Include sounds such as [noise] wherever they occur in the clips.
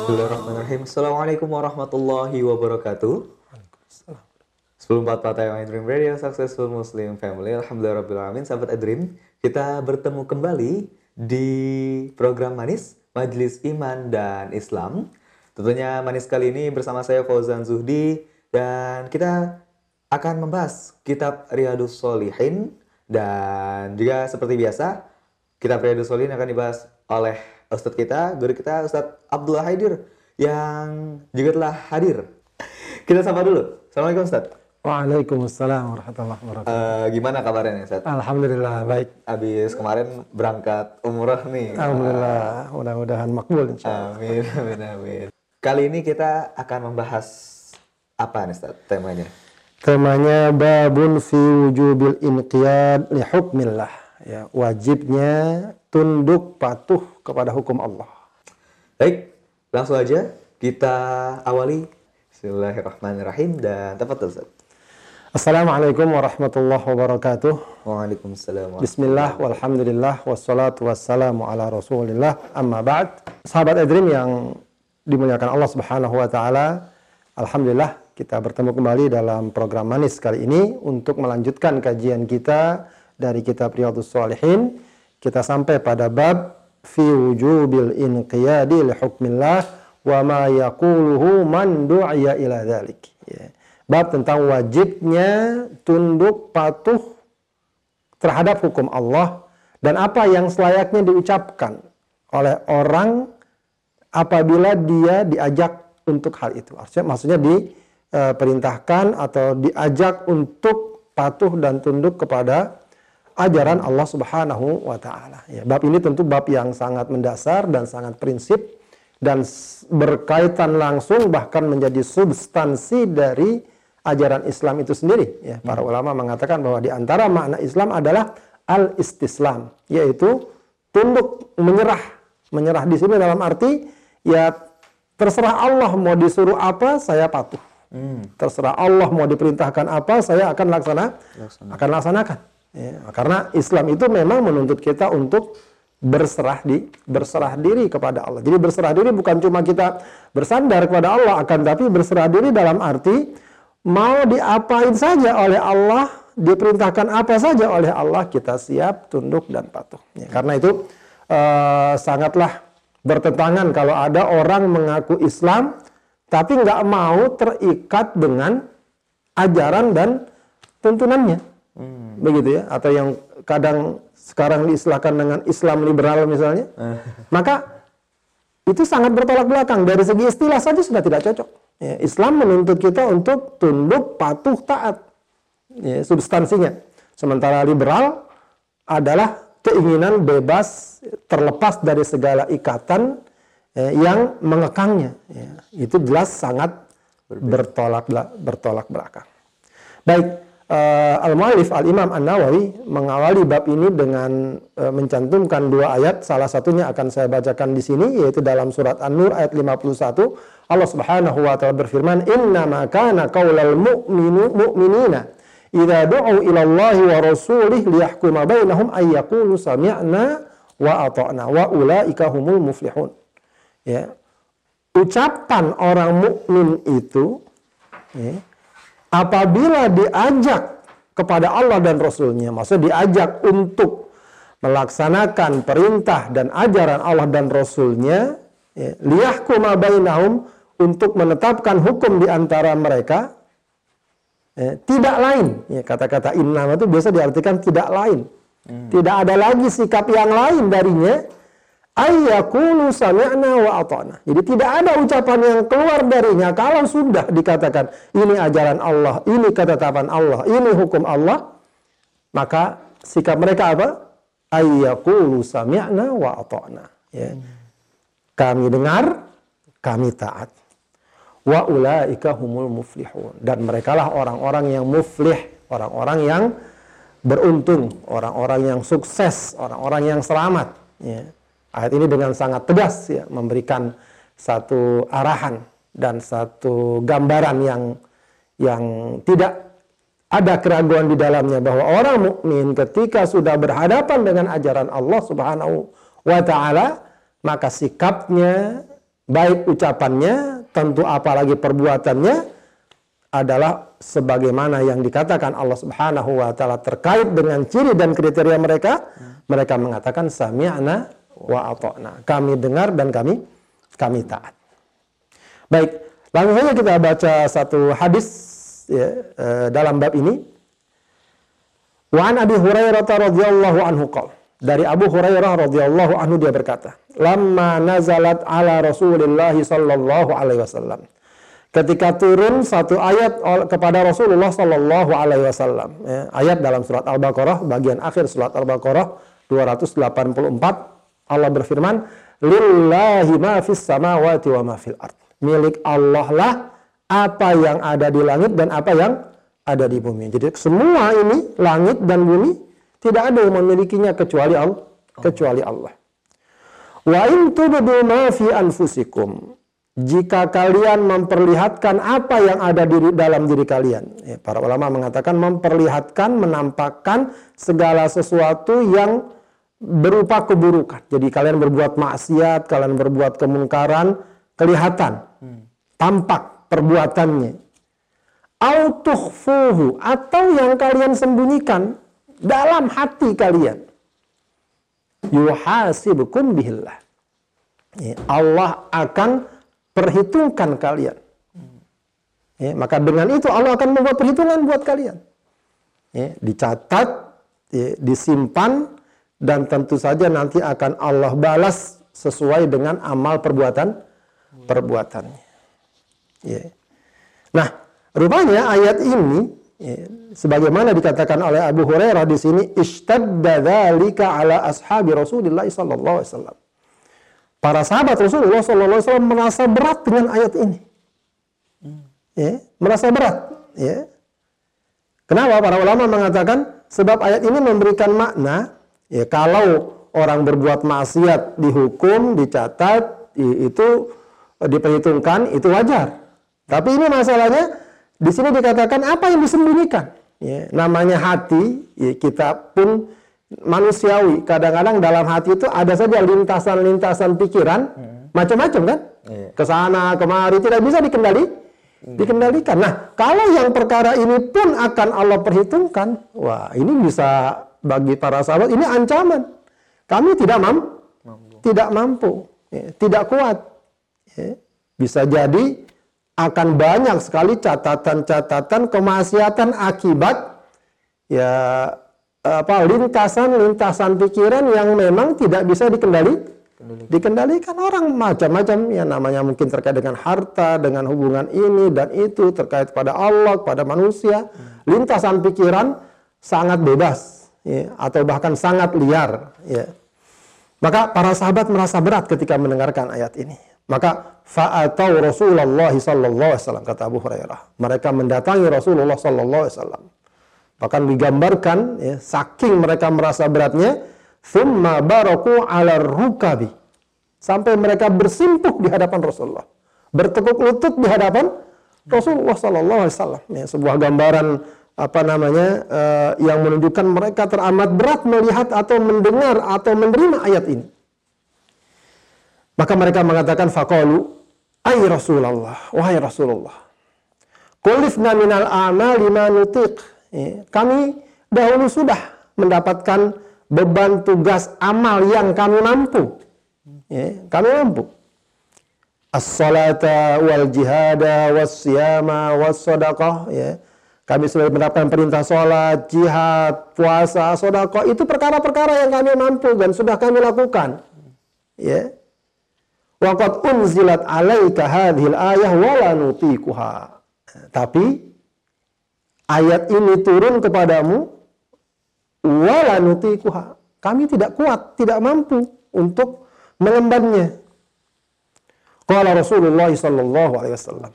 Bismillahirrahmanirrahim. Assalamualaikum warahmatullahi wabarakatuh. Sebelum empat patah yang Dream Radio Successful Muslim Family, Alhamdulillahirrahmanirrahim, sahabat Dream, kita bertemu kembali di program Manis, Majelis Iman dan Islam. Tentunya Manis kali ini bersama saya Fauzan Zuhdi, dan kita akan membahas kitab Riyadus Solihin, dan juga seperti biasa, kitab Riyadus Solihin akan dibahas oleh Ustadz kita, guru kita Ustadz Abdullah Haidir yang juga telah hadir. Kita sapa dulu. Assalamualaikum Ustadz. Waalaikumsalam warahmatullahi wabarakatuh. Eh, gimana kabarnya nih Ustadz? Alhamdulillah baik. Abis kemarin berangkat umroh nih. Alhamdulillah mudah-mudahan makbul insya Amin, amin, amin. Kali ini kita akan membahas apa nih Ustadz temanya? Temanya babun fi wujubil inqiyad li hukmillah. Ya, wajibnya tunduk patuh kepada hukum Allah. Baik, langsung aja kita awali. Bismillahirrahmanirrahim dan tepat Ustaz. Assalamualaikum warahmatullahi wabarakatuh. Waalaikumsalam. Bismillah, walhamdulillah, wassalatu wassalamu ala rasulillah, amma ba'd. Sahabat Edrim yang dimuliakan Allah subhanahu wa ta'ala, Alhamdulillah kita bertemu kembali dalam program Manis kali ini untuk melanjutkan kajian kita dari kitab Riyadhus Shalihin. Kita sampai pada bab fi wujubil inqiyadi li hukmillah wa ma yaquluhu man du'iya ila dhalik. Ya. Bab tentang wajibnya tunduk patuh terhadap hukum Allah dan apa yang selayaknya diucapkan oleh orang apabila dia diajak untuk hal itu. Artinya maksudnya diperintahkan atau diajak untuk patuh dan tunduk kepada ajaran Allah Subhanahu wa taala. Ya, bab ini tentu bab yang sangat mendasar dan sangat prinsip dan berkaitan langsung bahkan menjadi substansi dari ajaran Islam itu sendiri. Ya, para ulama mengatakan bahwa di antara makna Islam adalah al-istislam, yaitu tunduk menyerah. Menyerah di sini dalam arti ya terserah Allah mau disuruh apa saya patuh. Hmm. Terserah Allah mau diperintahkan apa saya akan laksana, laksana. akan laksanakan. Ya, karena Islam itu memang menuntut kita untuk berserah di berserah diri kepada Allah. Jadi berserah diri bukan cuma kita bersandar kepada Allah, akan tapi berserah diri dalam arti mau diapain saja oleh Allah, diperintahkan apa saja oleh Allah, kita siap tunduk dan patuh. Ya, karena itu uh, sangatlah bertentangan kalau ada orang mengaku Islam tapi nggak mau terikat dengan ajaran dan tuntunannya. Hmm. Begitu ya, atau yang kadang sekarang diistilahkan dengan Islam liberal misalnya. [laughs] Maka itu sangat bertolak belakang dari segi istilah saja sudah tidak cocok. Ya, Islam menuntut kita untuk tunduk, patuh, taat. Ya, substansinya. Sementara liberal adalah keinginan bebas terlepas dari segala ikatan ya, yang mengekangnya. Ya, itu jelas sangat bertolak bertolak belakang. Baik, uh, Al-Mu'alif Al-Imam An-Nawawi mengawali bab ini dengan uh, mencantumkan dua ayat. Salah satunya akan saya bacakan di sini yaitu dalam surat An-Nur ayat 51. Allah Subhanahu wa taala berfirman, "Inna ma kana qaulal mu'minu mu'minina idza du'u ila Allah wa rasulih liyahkuma bainahum ay yaqulu sami'na wa ata'na wa ulaika humul muflihun." Ya. Ucapan orang mukmin itu ya, apabila diajak kepada Allah dan Rasulnya, maksudnya diajak untuk melaksanakan perintah dan ajaran Allah dan Rasulnya, ya, liyahkuma bainahum untuk menetapkan hukum di antara mereka, ya, tidak lain. Ya, kata-kata innama itu biasa diartikan tidak lain. Hmm. Tidak ada lagi sikap yang lain darinya, ayyakulu wa. Jadi tidak ada ucapan yang keluar darinya kalau sudah dikatakan ini ajaran Allah, ini ketetapan Allah, ini hukum Allah, maka sikap mereka apa? Ayyakulu wa. Ya. Kami dengar, kami taat. Wa ulaika humul muflihun. Dan merekalah orang-orang yang muflih, orang-orang yang beruntung, orang-orang yang sukses, orang-orang yang selamat. Ya. Ayat ini dengan sangat tegas ya memberikan satu arahan dan satu gambaran yang yang tidak ada keraguan di dalamnya bahwa orang mukmin ketika sudah berhadapan dengan ajaran Allah Subhanahu wa taala maka sikapnya baik ucapannya, tentu apalagi perbuatannya adalah sebagaimana yang dikatakan Allah Subhanahu wa taala terkait dengan ciri dan kriteria mereka, mereka mengatakan sami'na wa ata'na. Kami dengar dan kami kami taat. Baik, langsung saja kita baca satu hadis ya, eh, dalam bab ini. Wa an Abi Hurairah radhiyallahu anhu qala dari Abu Hurairah radhiyallahu anhu dia berkata, "Lamma nazalat ala Rasulillah sallallahu alaihi wasallam." Ketika turun satu ayat kepada Rasulullah sallallahu alaihi wasallam, ya, ayat dalam surat Al-Baqarah bagian akhir surat Al-Baqarah 284 Allah berfirman, "Lillahi ma fis samawati wa ma fil ard." Milik Allah lah apa yang ada di langit dan apa yang ada di bumi. Jadi semua ini langit dan bumi tidak ada yang memilikinya kecuali Allah. Kecuali Allah. Wa in tubdu ma fi anfusikum. Jika kalian memperlihatkan apa yang ada di dalam diri kalian. Ya, para ulama mengatakan memperlihatkan, menampakkan segala sesuatu yang berupa keburukan. Jadi kalian berbuat maksiat, kalian berbuat kemungkaran, kelihatan, tampak perbuatannya. Autukhfuhu atau yang kalian sembunyikan dalam hati kalian. Yuhasibukum bihillah. Ya, Allah akan perhitungkan kalian. Ya, maka dengan itu Allah akan membuat perhitungan buat kalian. Ya, dicatat, ya, disimpan, dan tentu saja nanti akan Allah balas sesuai dengan amal perbuatan perbuatannya. Ya. Nah, rupanya ayat ini Ya, sebagaimana dikatakan oleh Abu Hurairah di sini ishtadda ala ashabi Rasulillah sallallahu alaihi wasallam. Para sahabat Rasulullah sallallahu alaihi wasallam merasa berat dengan ayat ini. Ya, merasa berat, ya. Kenapa para ulama mengatakan sebab ayat ini memberikan makna ya kalau orang berbuat maksiat dihukum, dicatat, itu diperhitungkan itu wajar. Tapi ini masalahnya di sini dikatakan apa yang disembunyikan. Ya, namanya hati, ya, kita pun manusiawi. Kadang-kadang dalam hati itu ada saja lintasan-lintasan pikiran, hmm. macam-macam kan? Yeah. Ke sana kemari tidak bisa dikendali, hmm. dikendalikan. Nah, kalau yang perkara ini pun akan Allah perhitungkan, wah ini bisa bagi para sahabat ini ancaman. Kami tidak mam mampu. tidak mampu, ya, tidak kuat. Ya. Bisa jadi akan banyak sekali catatan-catatan kemaksiatan akibat ya apa lintasan-lintasan pikiran yang memang tidak bisa dikendali dikendalikan orang macam-macam ya namanya mungkin terkait dengan harta dengan hubungan ini dan itu terkait pada Allah pada manusia lintasan pikiran sangat bebas ya, atau bahkan sangat liar ya maka para sahabat merasa berat ketika mendengarkan ayat ini maka fa'atau Rasulullah sallallahu alaihi wasallam kata Abu Hurairah. Mereka mendatangi Rasulullah sallallahu alaihi wasallam. Bahkan digambarkan ya, saking mereka merasa beratnya, thumma baraku ala rukabi. Sampai mereka bersimpuh di hadapan Rasulullah. Bertekuk lutut di hadapan Rasulullah sallallahu alaihi wasallam. Ya, sebuah gambaran apa namanya uh, yang menunjukkan mereka teramat berat melihat atau mendengar atau menerima ayat ini. Maka mereka mengatakan faqalu ay Rasulullah, wahai Rasulullah. Kulifna minal amal lima nutik. Ya, kami dahulu sudah mendapatkan beban tugas amal yang kami mampu. Ya, kami mampu. As-salata wal jihada was siyama was sadaqah. Ya. Kami sudah mendapatkan perintah sholat, jihad, puasa, sodako. Itu perkara-perkara yang kami mampu dan sudah kami lakukan. Ya. Waqad unzilat alaika hadhil ayah wala nutikuha. Tapi ayat ini turun kepadamu wala nutikuha. Kami tidak kuat, tidak mampu untuk mengembannya. Qala Rasulullah sallallahu alaihi wasallam.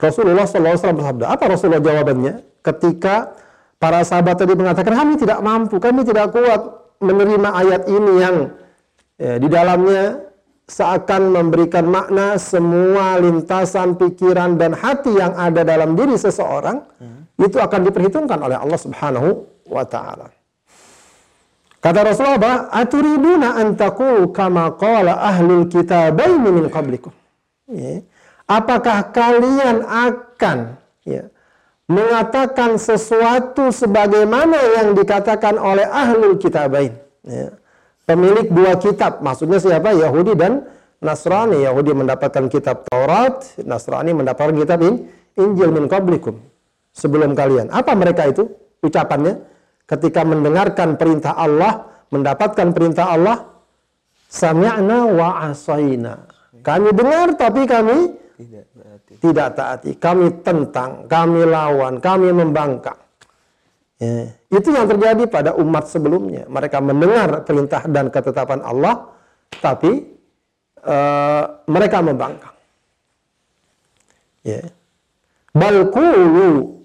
Rasulullah wasallam bersabda. Apa Rasulullah jawabannya? Ketika para sahabat tadi mengatakan kami tidak mampu, kami tidak kuat menerima ayat ini yang ya, di dalamnya seakan memberikan makna semua lintasan pikiran dan hati yang ada dalam diri seseorang hmm. itu akan diperhitungkan oleh Allah Subhanahu wa taala. Kata Rasulullah apa? Aturiduna antaku kama qala ahlul kitabaini min qablikum. Ya. Apakah kalian akan ya, mengatakan sesuatu sebagaimana yang dikatakan oleh ahlul kitabain? Ya. Pemilik dua kitab, maksudnya siapa? Yahudi dan Nasrani. Yahudi mendapatkan kitab Taurat, Nasrani mendapatkan kitab Injil min qablikum. Sebelum kalian. Apa mereka itu? Ucapannya ketika mendengarkan perintah Allah, mendapatkan perintah Allah, sami'na wa asaina. Kami dengar tapi kami tidak taati. Tidak taati. Kami tentang, kami lawan, kami membangkang. Ya. Itu yang terjadi pada umat sebelumnya. Mereka mendengar perintah dan ketetapan Allah, tapi uh, mereka membangkang. Ya. Balkulu.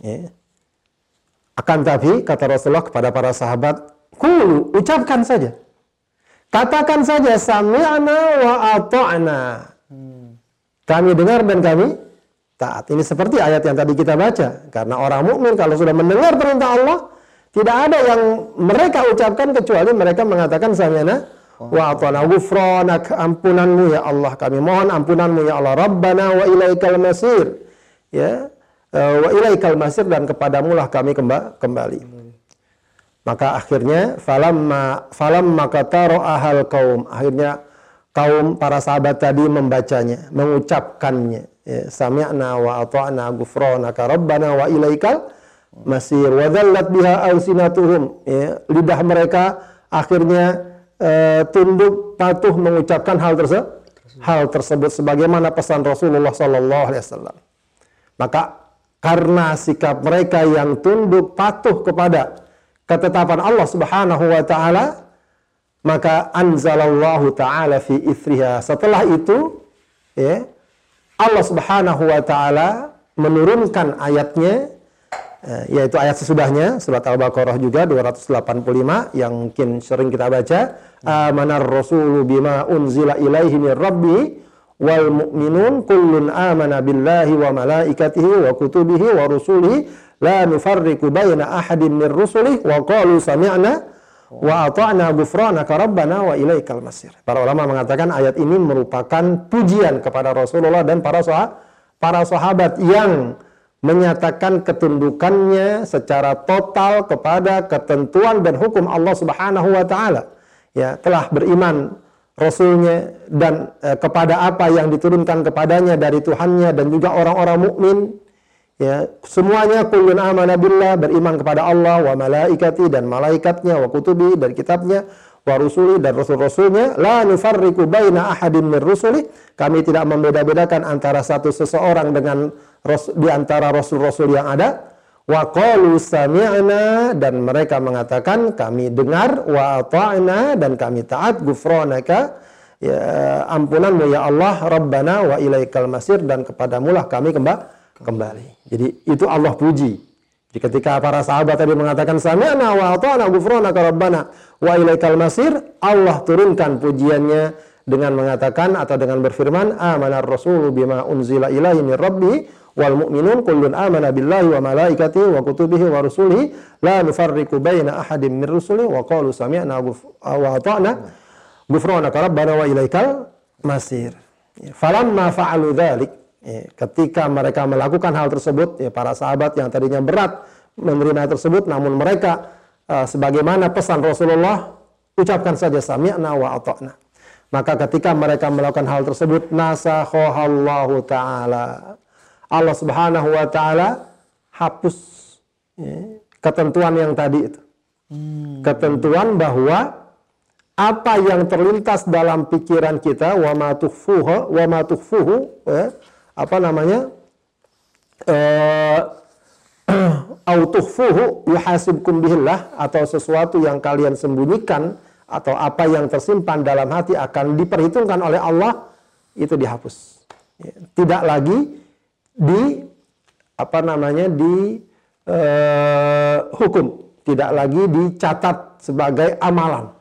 Ya. Akan tapi kata Rasulullah kepada para sahabat, kulu ucapkan saja. Katakan saja sami'na wa ata'na. Kami dengar dan kami taat. Ini seperti ayat yang tadi kita baca. Karena orang mukmin kalau sudah mendengar perintah Allah, tidak ada yang mereka ucapkan kecuali mereka mengatakan sami'na wa ata'na ghufranak ampunanmu ya Allah. Kami mohon ampunanmu ya Allah. Rabbana wa ilaikal masir. Ya, Eh, wa ilaikal masir dan kepadamulah kami kembali. Maka akhirnya falamma falamma kataro ahal kaum akhirnya kaum para sahabat tadi membacanya, mengucapkannya. Ya, Sami'na wa ata'na ghufranaka rabbana wa ilaikal masir wa dhallat biha alsinatuhum. Ya, lidah mereka akhirnya uh, tunduk patuh mengucapkan hal tersebut hal tersebut sebagaimana pesan Rasulullah sallallahu alaihi wasallam. Maka karena sikap mereka yang tunduk patuh kepada ketetapan Allah Subhanahu wa taala maka anzalallahu taala fi ithriha. Setelah itu ya Allah Subhanahu wa taala menurunkan ayatnya eh, yaitu ayat sesudahnya surat Al-Baqarah juga 285 yang mungkin sering kita baca. Amanar rasulu bima unzila ilaihi min rabbi wal mu'minun kullun amana billahi wa malaikatihi wa kutubihi wa rusulihi. La nufarriqu baina ahadin min rusulihi. Wa qalu sami'na wa ata'na ghufranaka rabbana wa ilaikal masir. Para ulama mengatakan ayat ini merupakan pujian kepada Rasulullah dan para sahabat, para sahabat yang menyatakan ketundukannya secara total kepada ketentuan dan hukum Allah Subhanahu wa taala. Ya, telah beriman Rasulnya dan eh, kepada apa yang diturunkan kepadanya dari Tuhannya dan juga orang-orang mukmin ya semuanya kullun amana billah beriman kepada Allah wa malaikati dan malaikatnya wa kutubi dan kitabnya wa rusuli dan rasul-rasulnya. La nufarriqu baina ahadin min rusuli. Kami tidak membeda-bedakan antara satu seseorang dengan di antara rasul-rasul yang ada. Wa qalu sami'na dan mereka mengatakan kami dengar wa ata'na dan kami taat gufranaka. Ya ampunanmu ya Allah rabbana wa ilaikal masir dan kepadamulah kami kembali. Jadi itu Allah puji. Jadi ketika para sahabat tadi mengatakan sami'na wa ata'na gufranaka rabbana wa ilaikal masir, Allah turunkan pujiannya dengan mengatakan atau dengan berfirman amanar rasulu bima unzila ilaihi min rabbi wal mu'minun kullun amana billahi wa malaikatihi wa kutubihi wa rusulihi la nufarriqu baina ahadin min rusuli wa qalu sami'na wa ata'na ghufranaka rabbana wa ilaikal masir. Falamma fa'alu dzalik ya, ketika mereka melakukan hal tersebut ya para sahabat yang tadinya berat menerima hal tersebut namun mereka uh, sebagaimana pesan Rasulullah ucapkan saja sami'na wa ata'na. Maka ketika mereka melakukan hal tersebut nasakhallahu taala Allah Subhanahu wa taala hapus ya, ketentuan yang tadi itu. Hmm. Ketentuan bahwa apa yang terlintas dalam pikiran kita wa ma tukhfuhu wa ma tukhfuhu ya, apa namanya? eh [clears throat] au tukhfuhu yuhasibkum bihillah atau sesuatu yang kalian sembunyikan atau apa yang tersimpan dalam hati akan diperhitungkan oleh Allah itu dihapus. Ya, tidak lagi di apa namanya di uh, hukum, tidak lagi dicatat sebagai amalan.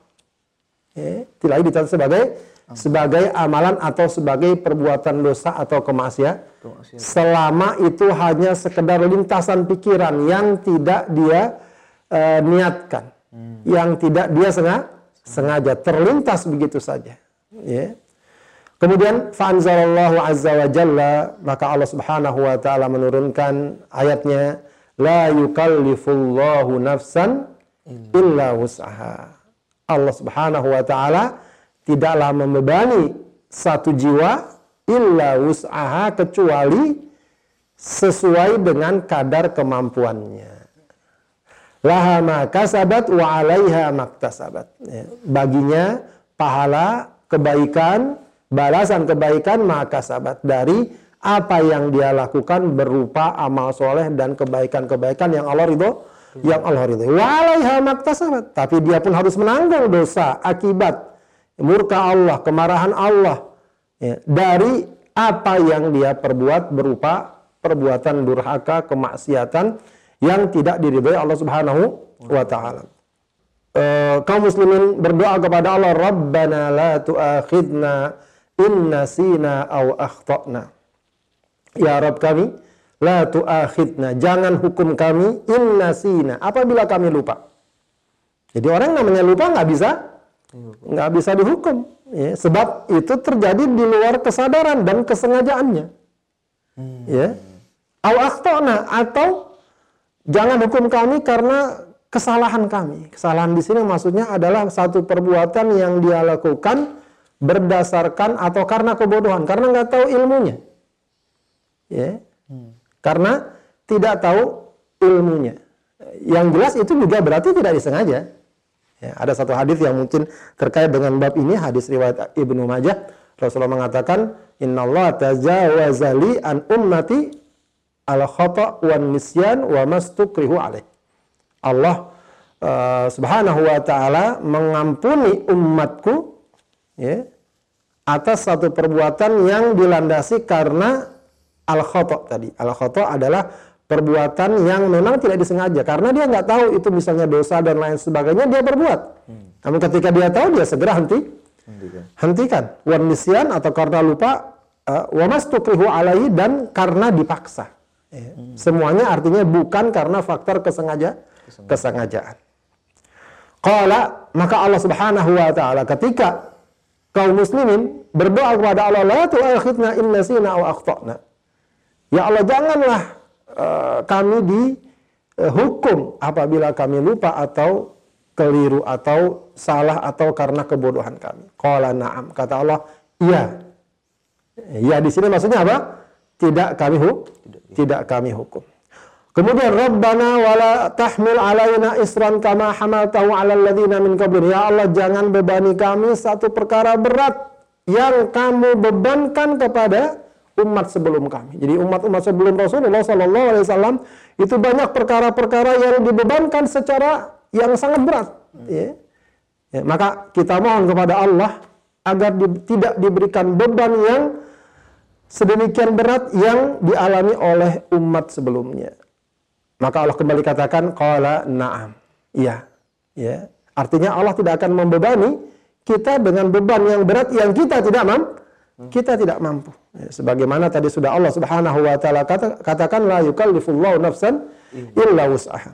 Ya, tidak lagi dicatat sebagai sebagai amalan atau sebagai perbuatan dosa atau kemaksiatan. Selama itu hanya sekedar lintasan pikiran yang tidak dia uh, niatkan. hmm. yang tidak dia sengaja, sengaja terlintas begitu saja. Ya. Kemudian fa'anzalallahu azza wa jalla maka Allah Subhanahu wa taala menurunkan ayatnya la yukallifullahu nafsan illa wus'aha. Allah Subhanahu wa taala tidaklah membebani satu jiwa illa wus'aha kecuali sesuai dengan kadar kemampuannya. Laha ma kasabat wa 'alaiha maktasabat. Ya, baginya pahala kebaikan balasan kebaikan maka sahabat dari apa yang dia lakukan berupa amal soleh dan kebaikan-kebaikan yang Allah ridho yang Allah ridho. Walaiha maktasabat. Tapi dia pun harus menanggung dosa akibat murka Allah, kemarahan Allah ya, dari apa yang dia perbuat berupa perbuatan durhaka, kemaksiatan yang tidak diridhoi Allah Subhanahu wa taala. Uh, kaum muslimin berdoa kepada Allah, Rabbana la tu'akhidna inna sina au akhtana. Ya Rabb kami, la tu'akhidna, jangan hukum kami inna sina, apabila kami lupa. Jadi orang namanya lupa nggak bisa nggak bisa dihukum. Ya, sebab itu terjadi di luar kesadaran dan kesengajaannya. Hmm. Ya. Au akhtana atau jangan hukum kami karena kesalahan kami. Kesalahan di sini maksudnya adalah satu perbuatan yang dia lakukan berdasarkan atau karena kebodohan, karena nggak tahu ilmunya. Ya. Hmm. Karena tidak tahu ilmunya. Yang jelas itu juga berarti tidak disengaja. Ya, ada satu hadis yang mungkin terkait dengan bab ini, hadis riwayat Ibnu Majah. Rasulullah mengatakan, Inna Allah tajawazali an ummati al khata wan nisyan wa mastukrihu alaih. Allah uh, subhanahu wa ta'ala mengampuni umatku ya, atas satu perbuatan yang dilandasi karena al khoto tadi. Al khoto adalah perbuatan yang memang tidak disengaja karena dia nggak tahu itu misalnya dosa dan lain sebagainya dia berbuat. Hmm. Namun ketika dia tahu dia segera henti hentikan. hentikan. Wan nisyan atau karena lupa uh, wa mastukrihu alaihi dan karena dipaksa. Ya. Hmm. Semuanya artinya bukan karena faktor kesengaja kesengajaan. Qala maka Allah Subhanahu wa taala ketika kaum muslimin berdoa kepada Allah, la tu'akhidna in nasina aw akhtana. Ya Allah, janganlah uh, kami dihukum apabila kami lupa atau keliru atau salah atau karena kebodohan kami. Qala na'am. Kata Allah, iya. Ya di sini maksudnya apa? Tidak kami hukum. Tidak kami hukum. Kemudian Rabbana wala tahmil alaina isran kama hamaltahu ala alladhina min qablina. Ya Allah jangan bebani kami satu perkara berat yang kamu bebankan kepada umat sebelum kami. Jadi umat-umat sebelum Rasulullah Sallallahu Alaihi Wasallam itu banyak perkara-perkara yang dibebankan secara yang sangat berat. Ya. Ya, maka kita mohon kepada Allah agar di, tidak diberikan beban yang sedemikian berat yang dialami oleh umat sebelumnya. Maka Allah kembali katakan qala na'am. Iya. Ya. Artinya Allah tidak akan membebani kita dengan beban yang berat yang kita tidak mampu. Kita tidak mampu. Ya, sebagaimana tadi sudah Allah Subhanahu wa taala kata, katakan la yukallifullahu nafsan illa wus'aha.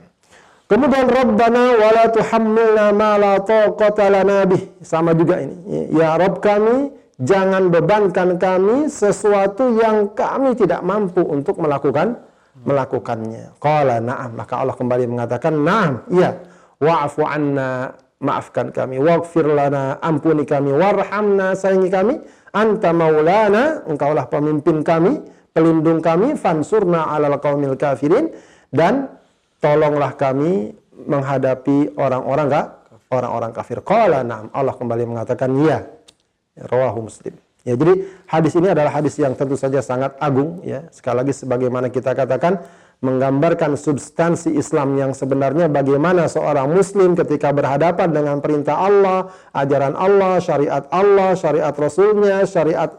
Kemudian Rabbana wa la tuhammilna ma la taqata lana bih. Sama juga ini. Ya Rabb kami, jangan bebankan kami sesuatu yang kami tidak mampu untuk melakukan melakukannya. Qala na'am. Maka Allah kembali mengatakan, na'am, iya. Wa'afu anna, maafkan kami. Waghfir lana, ampuni kami. Warhamna, sayangi kami. Anta maulana, engkaulah pemimpin kami, pelindung kami. Fansurna alal qawmil kafirin. Dan tolonglah kami menghadapi orang-orang enggak? Orang-orang kafir. Qala na'am. Allah kembali mengatakan, iya. Rawahu muslim. Ya, jadi hadis ini adalah hadis yang tentu saja sangat agung ya. Sekali lagi sebagaimana kita katakan menggambarkan substansi Islam yang sebenarnya bagaimana seorang muslim ketika berhadapan dengan perintah Allah, ajaran Allah, syariat Allah, syariat Rasulnya, syariat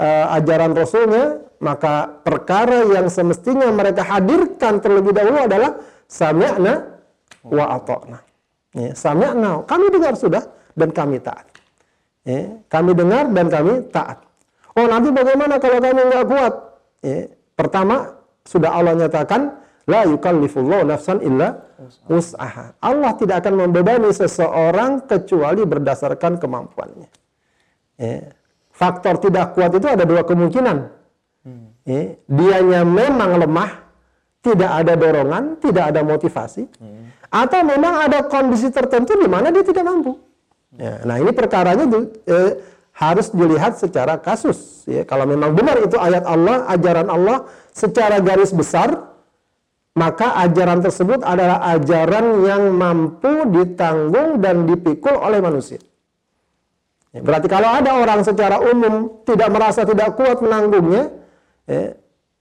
uh, ajaran Rasulnya, maka perkara yang semestinya mereka hadirkan terlebih dahulu adalah sami'na wa ata'na. Ya, sami'na, kami dengar sudah dan kami taat. Ya, kami dengar dan kami taat. Oh nanti bagaimana kalau kami nggak kuat? Ya, pertama sudah Allah nyatakan La yukallifullahu nafsan illa wus'aha. Allah tidak akan membebani seseorang kecuali berdasarkan kemampuannya. Ya. Faktor tidak kuat itu ada dua kemungkinan. Hmm. Ya. Dianya memang lemah, tidak ada dorongan, tidak ada motivasi, hmm. atau memang ada kondisi tertentu di mana dia tidak mampu. Ya. Nah ini perkaranya eh, harus dilihat secara kasus. Ya. Kalau memang benar itu ayat Allah, ajaran Allah secara garis besar, maka ajaran tersebut adalah ajaran yang mampu ditanggung dan dipikul oleh manusia. Ya, berarti kalau ada orang secara umum tidak merasa tidak kuat menanggungnya, ya,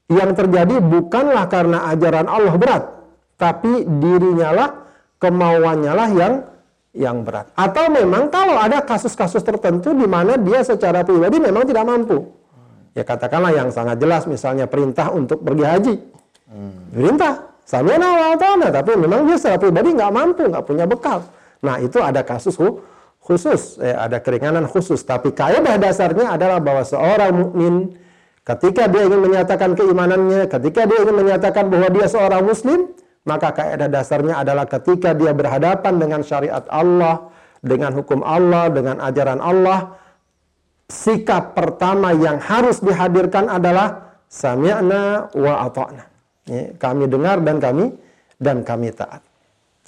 yang terjadi bukanlah karena ajaran Allah berat, tapi dirinya lah, kemauannya lah yang yang berat. Atau memang kalau ada kasus-kasus tertentu di mana dia secara pribadi memang tidak mampu. Ya katakanlah yang sangat jelas misalnya perintah untuk pergi haji. Hmm. Perintah. Samiana wa. Tapi memang dia secara pribadi nggak mampu, nggak punya bekal. Nah itu ada kasus khusus, eh, ada keringanan khusus. Tapi kaidah dasarnya adalah bahwa seorang mukmin ketika dia ingin menyatakan keimanannya, ketika dia ingin menyatakan bahwa dia seorang muslim, maka kaidah dasarnya adalah ketika dia berhadapan dengan syariat Allah, dengan hukum Allah, dengan ajaran Allah, sikap pertama yang harus dihadirkan adalah sami'na wa ata'na. Kami dengar dan kami dan kami taat.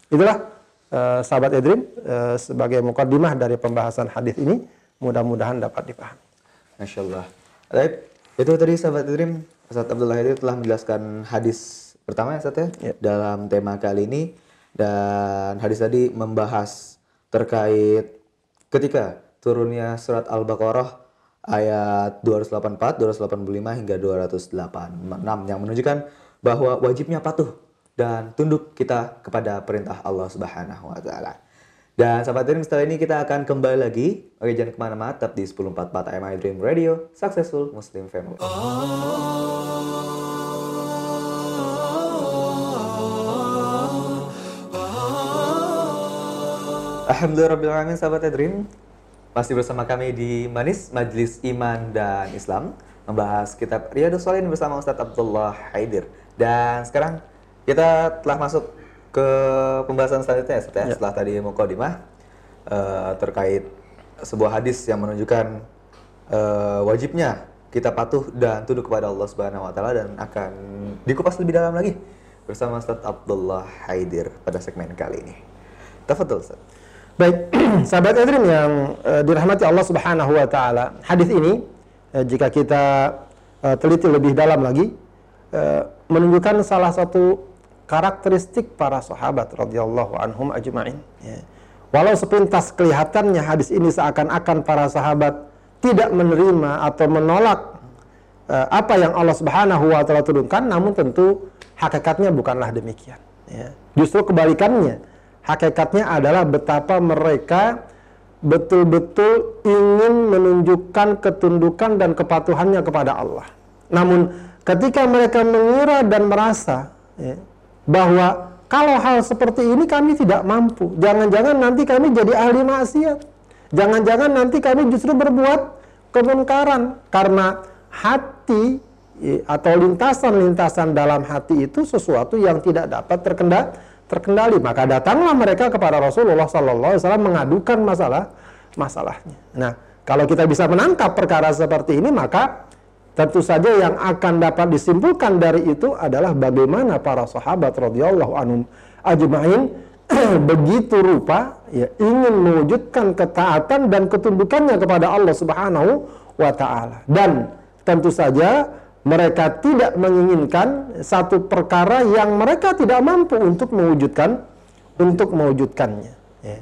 Itulah uh, sahabat Edrim uh, sebagai mukadimah dari pembahasan hadis ini mudah-mudahan dapat dipahami. Masya Allah. Itu tadi sahabat Edrim Ustaz Abdullah Edrim telah menjelaskan hadis pertama ya Ustaz ya, ya. dalam tema kali ini dan hadis tadi membahas terkait ketika turunnya surat Al-Baqarah ayat 284, 285 hingga 286 yang menunjukkan bahwa wajibnya patuh dan tunduk kita kepada perintah Allah Subhanahu wa taala. Dan sahabat Dream setelah ini kita akan kembali lagi. Oke jangan ke mana-mana, tetap di 1044 MI Dream Radio, Successful Muslim Family. Alhamdulillah sahabat Dream Masih bersama kami di Manis Majlis Iman dan Islam Membahas kitab Riyadus Solihin bersama Ustadz Abdullah Haidir dan sekarang kita telah masuk ke pembahasan selanjutnya setelah, ya. setelah tadi Mukodimah uh, terkait sebuah hadis yang menunjukkan uh, wajibnya kita patuh dan tunduk kepada Allah Subhanahu wa taala dan akan dikupas lebih dalam lagi bersama Ustaz Abdullah Haidir pada segmen kali ini. Tafadhol Ustaz. Baik, [clears throat] sahabat Edrim yang uh, dirahmati Allah Subhanahu wa taala. Hadis ini uh, jika kita uh, teliti lebih dalam lagi uh, menunjukkan salah satu karakteristik para sahabat radhiyallahu anhum ajma'in ya. Walau sepintas kelihatannya hadis ini seakan-akan para sahabat tidak menerima atau menolak uh, apa yang Allah Subhanahu wa taala turunkan, namun tentu hakikatnya bukanlah demikian ya. Justru kebalikannya. Hakikatnya adalah betapa mereka betul-betul ingin menunjukkan ketundukan dan kepatuhannya kepada Allah. Namun ketika mereka mengira dan merasa ya, bahwa kalau hal seperti ini kami tidak mampu, jangan-jangan nanti kami jadi ahli maksiat, jangan-jangan nanti kami justru berbuat kemungkaran karena hati ya, atau lintasan-lintasan dalam hati itu sesuatu yang tidak dapat terkendali terkendali maka datanglah mereka kepada Rasulullah Sallallahu Alaihi Wasallam mengadukan masalah masalahnya. Nah, kalau kita bisa menangkap perkara seperti ini maka Tentu saja yang akan dapat disimpulkan dari itu adalah bagaimana para sahabat radhiyallahu anhum ajma'in [clears throat] begitu rupa ya ingin mewujudkan ketaatan dan ketundukannya kepada Allah Subhanahu wa taala. Dan tentu saja mereka tidak menginginkan satu perkara yang mereka tidak mampu untuk mewujudkan untuk mewujudkannya. Ya.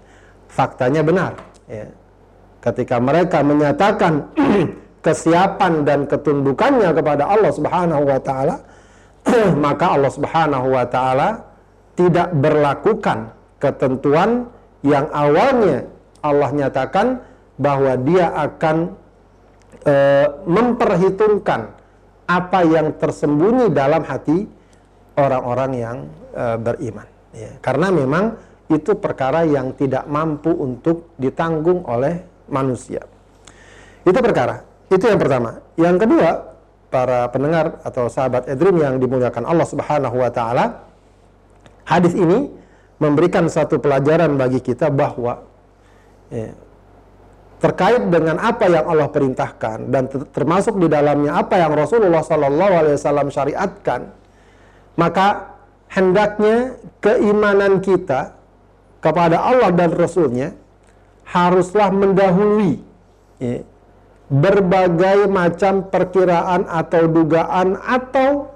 Faktanya benar. Ya. Ketika mereka menyatakan [clears throat] kesiapan dan ketundukannya kepada Allah Subhanahu wa taala, [clears throat] maka Allah Subhanahu wa taala tidak berlakukan ketentuan yang awalnya Allah nyatakan bahwa dia akan e, memperhitungkan apa yang tersembunyi dalam hati orang-orang yang e, beriman. Ya, karena memang itu perkara yang tidak mampu untuk ditanggung oleh manusia. Itu perkara. Itu yang pertama. Yang kedua, para pendengar atau sahabat Edrim yang dimuliakan Allah Subhanahu wa taala, hadis ini memberikan satu pelajaran bagi kita bahwa ya, terkait dengan apa yang Allah perintahkan dan termasuk di dalamnya apa yang Rasulullah Sallallahu Alaihi Wasallam syariatkan, maka hendaknya keimanan kita kepada Allah dan Rasulnya haruslah mendahului ya, berbagai macam perkiraan atau dugaan atau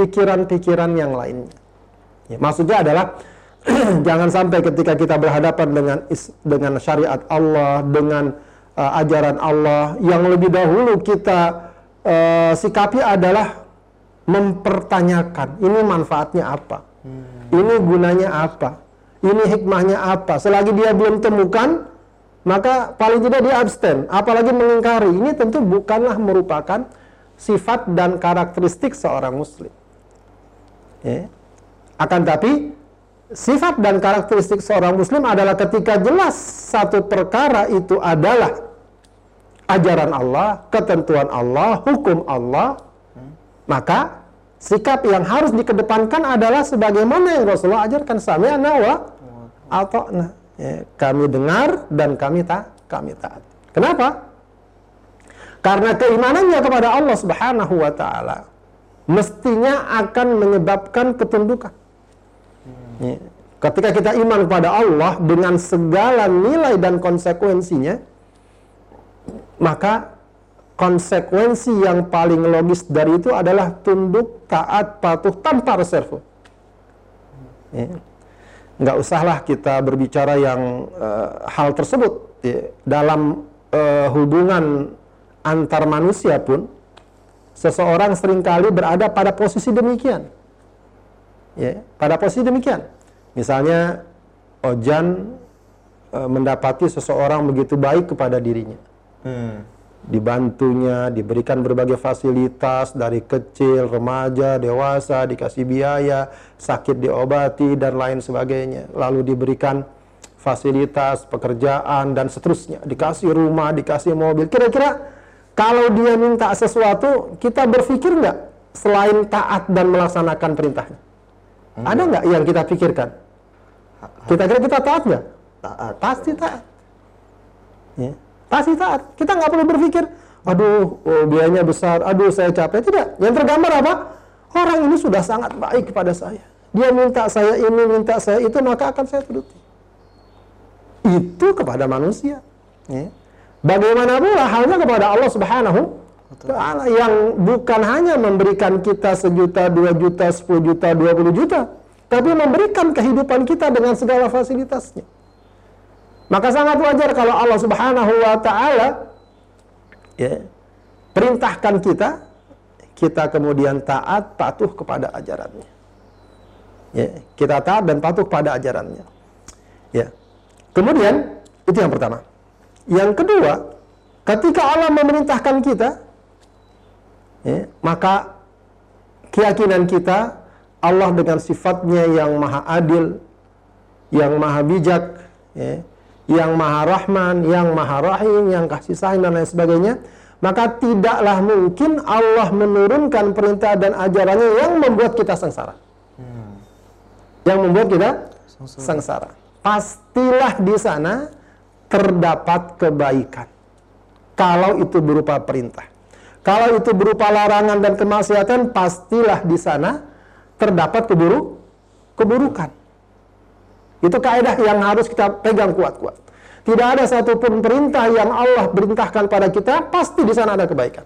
pikiran-pikiran yang lainnya. Ya, maksudnya adalah [clears throat] jangan sampai ketika kita berhadapan dengan dengan syariat Allah, dengan uh, ajaran Allah yang lebih dahulu kita uh, sikapi adalah mempertanyakan ini manfaatnya apa, hmm. ini gunanya apa, ini hikmahnya apa. Selagi dia belum temukan, maka paling tidak dia abstain, apalagi mengingkari. Ini tentu bukanlah merupakan sifat dan karakteristik seorang muslim. Ya. Akan tapi sifat dan karakteristik seorang muslim adalah ketika jelas satu perkara itu adalah ajaran Allah, ketentuan Allah, hukum Allah, maka sikap yang harus dikedepankan adalah sebagaimana yang Rasulullah ajarkan sami'na wa ata'na. Ya, kami dengar dan kami tak kami taat. Kenapa? Karena keimanannya kepada Allah Subhanahu wa taala mestinya akan menyebabkan ketundukan. Ya. Ketika kita iman kepada Allah dengan segala nilai dan konsekuensinya, maka konsekuensi yang paling logis dari itu adalah tunduk, taat, patuh tanpa reserve. Ya. Nggak usahlah kita berbicara yang uh, hal tersebut ya. dalam uh, hubungan antar manusia pun seseorang sering kali berada pada posisi demikian. Ya, pada posisi demikian. Misalnya Ojan uh, mendapati seseorang begitu baik kepada dirinya Hmm. Dibantunya, diberikan berbagai fasilitas dari kecil, remaja, dewasa, dikasih biaya, sakit diobati, dan lain sebagainya. Lalu diberikan fasilitas, pekerjaan, dan seterusnya. Dikasih rumah, dikasih mobil. Kira-kira kalau dia minta sesuatu, kita berpikir nggak selain taat dan melaksanakan perintahnya? Hmm. Ada nggak yang kita pikirkan? Kita kira kita taat nggak? Taat. Pasti taat. Ya. Pasti taat. Kita nggak perlu berpikir, aduh oh, biayanya besar, aduh saya capek. Tidak. Yang tergambar apa? Orang ini sudah sangat baik kepada saya. Dia minta saya ini, minta saya itu, maka akan saya turuti. Itu kepada manusia. Ya. Bagaimana pula halnya kepada Allah Subhanahu Yang bukan hanya memberikan kita sejuta, dua juta, sepuluh juta, dua puluh juta, tapi memberikan kehidupan kita dengan segala fasilitasnya. Maka sangat wajar kalau Allah Subhanahu wa taala ya, perintahkan kita kita kemudian taat patuh kepada ajarannya. Ya, kita taat dan patuh kepada ajarannya. Ya. Kemudian itu yang pertama. Yang kedua, ketika Allah memerintahkan kita ya, maka keyakinan kita Allah dengan sifatnya yang maha adil, yang maha bijak, ya, yang maha rahman, yang maha rahim, yang kasih sayang dan lain sebagainya, maka tidaklah mungkin Allah menurunkan perintah dan ajarannya yang membuat kita sengsara. Hmm. Yang membuat kita sengsara. sengsara. Pastilah di sana terdapat kebaikan. Kalau itu berupa perintah. Kalau itu berupa larangan dan kemaksiatan, pastilah di sana terdapat keburu keburukan. Itu kaidah yang harus kita pegang kuat-kuat. Tidak ada satupun perintah yang Allah perintahkan pada kita, pasti di sana ada kebaikan.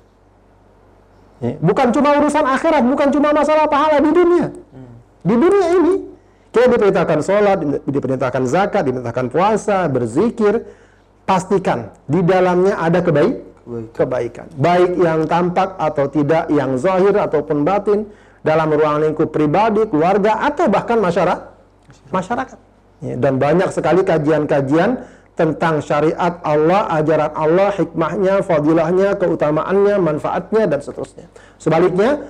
Ya, bukan cuma urusan akhirat, bukan cuma masalah pahala di dunia. Di dunia ini, kita diperintahkan sholat, diperintahkan zakat, diperintahkan puasa, berzikir, pastikan di dalamnya ada kebaik, kebaikan. Baik yang tampak atau tidak, yang zahir ataupun batin, dalam ruang lingkup pribadi, keluarga, atau bahkan masyarakat. masyarakat. Ya, dan banyak sekali kajian-kajian tentang syariat Allah, ajaran Allah, hikmahnya, fadilahnya, keutamaannya, manfaatnya, dan seterusnya. Sebaliknya,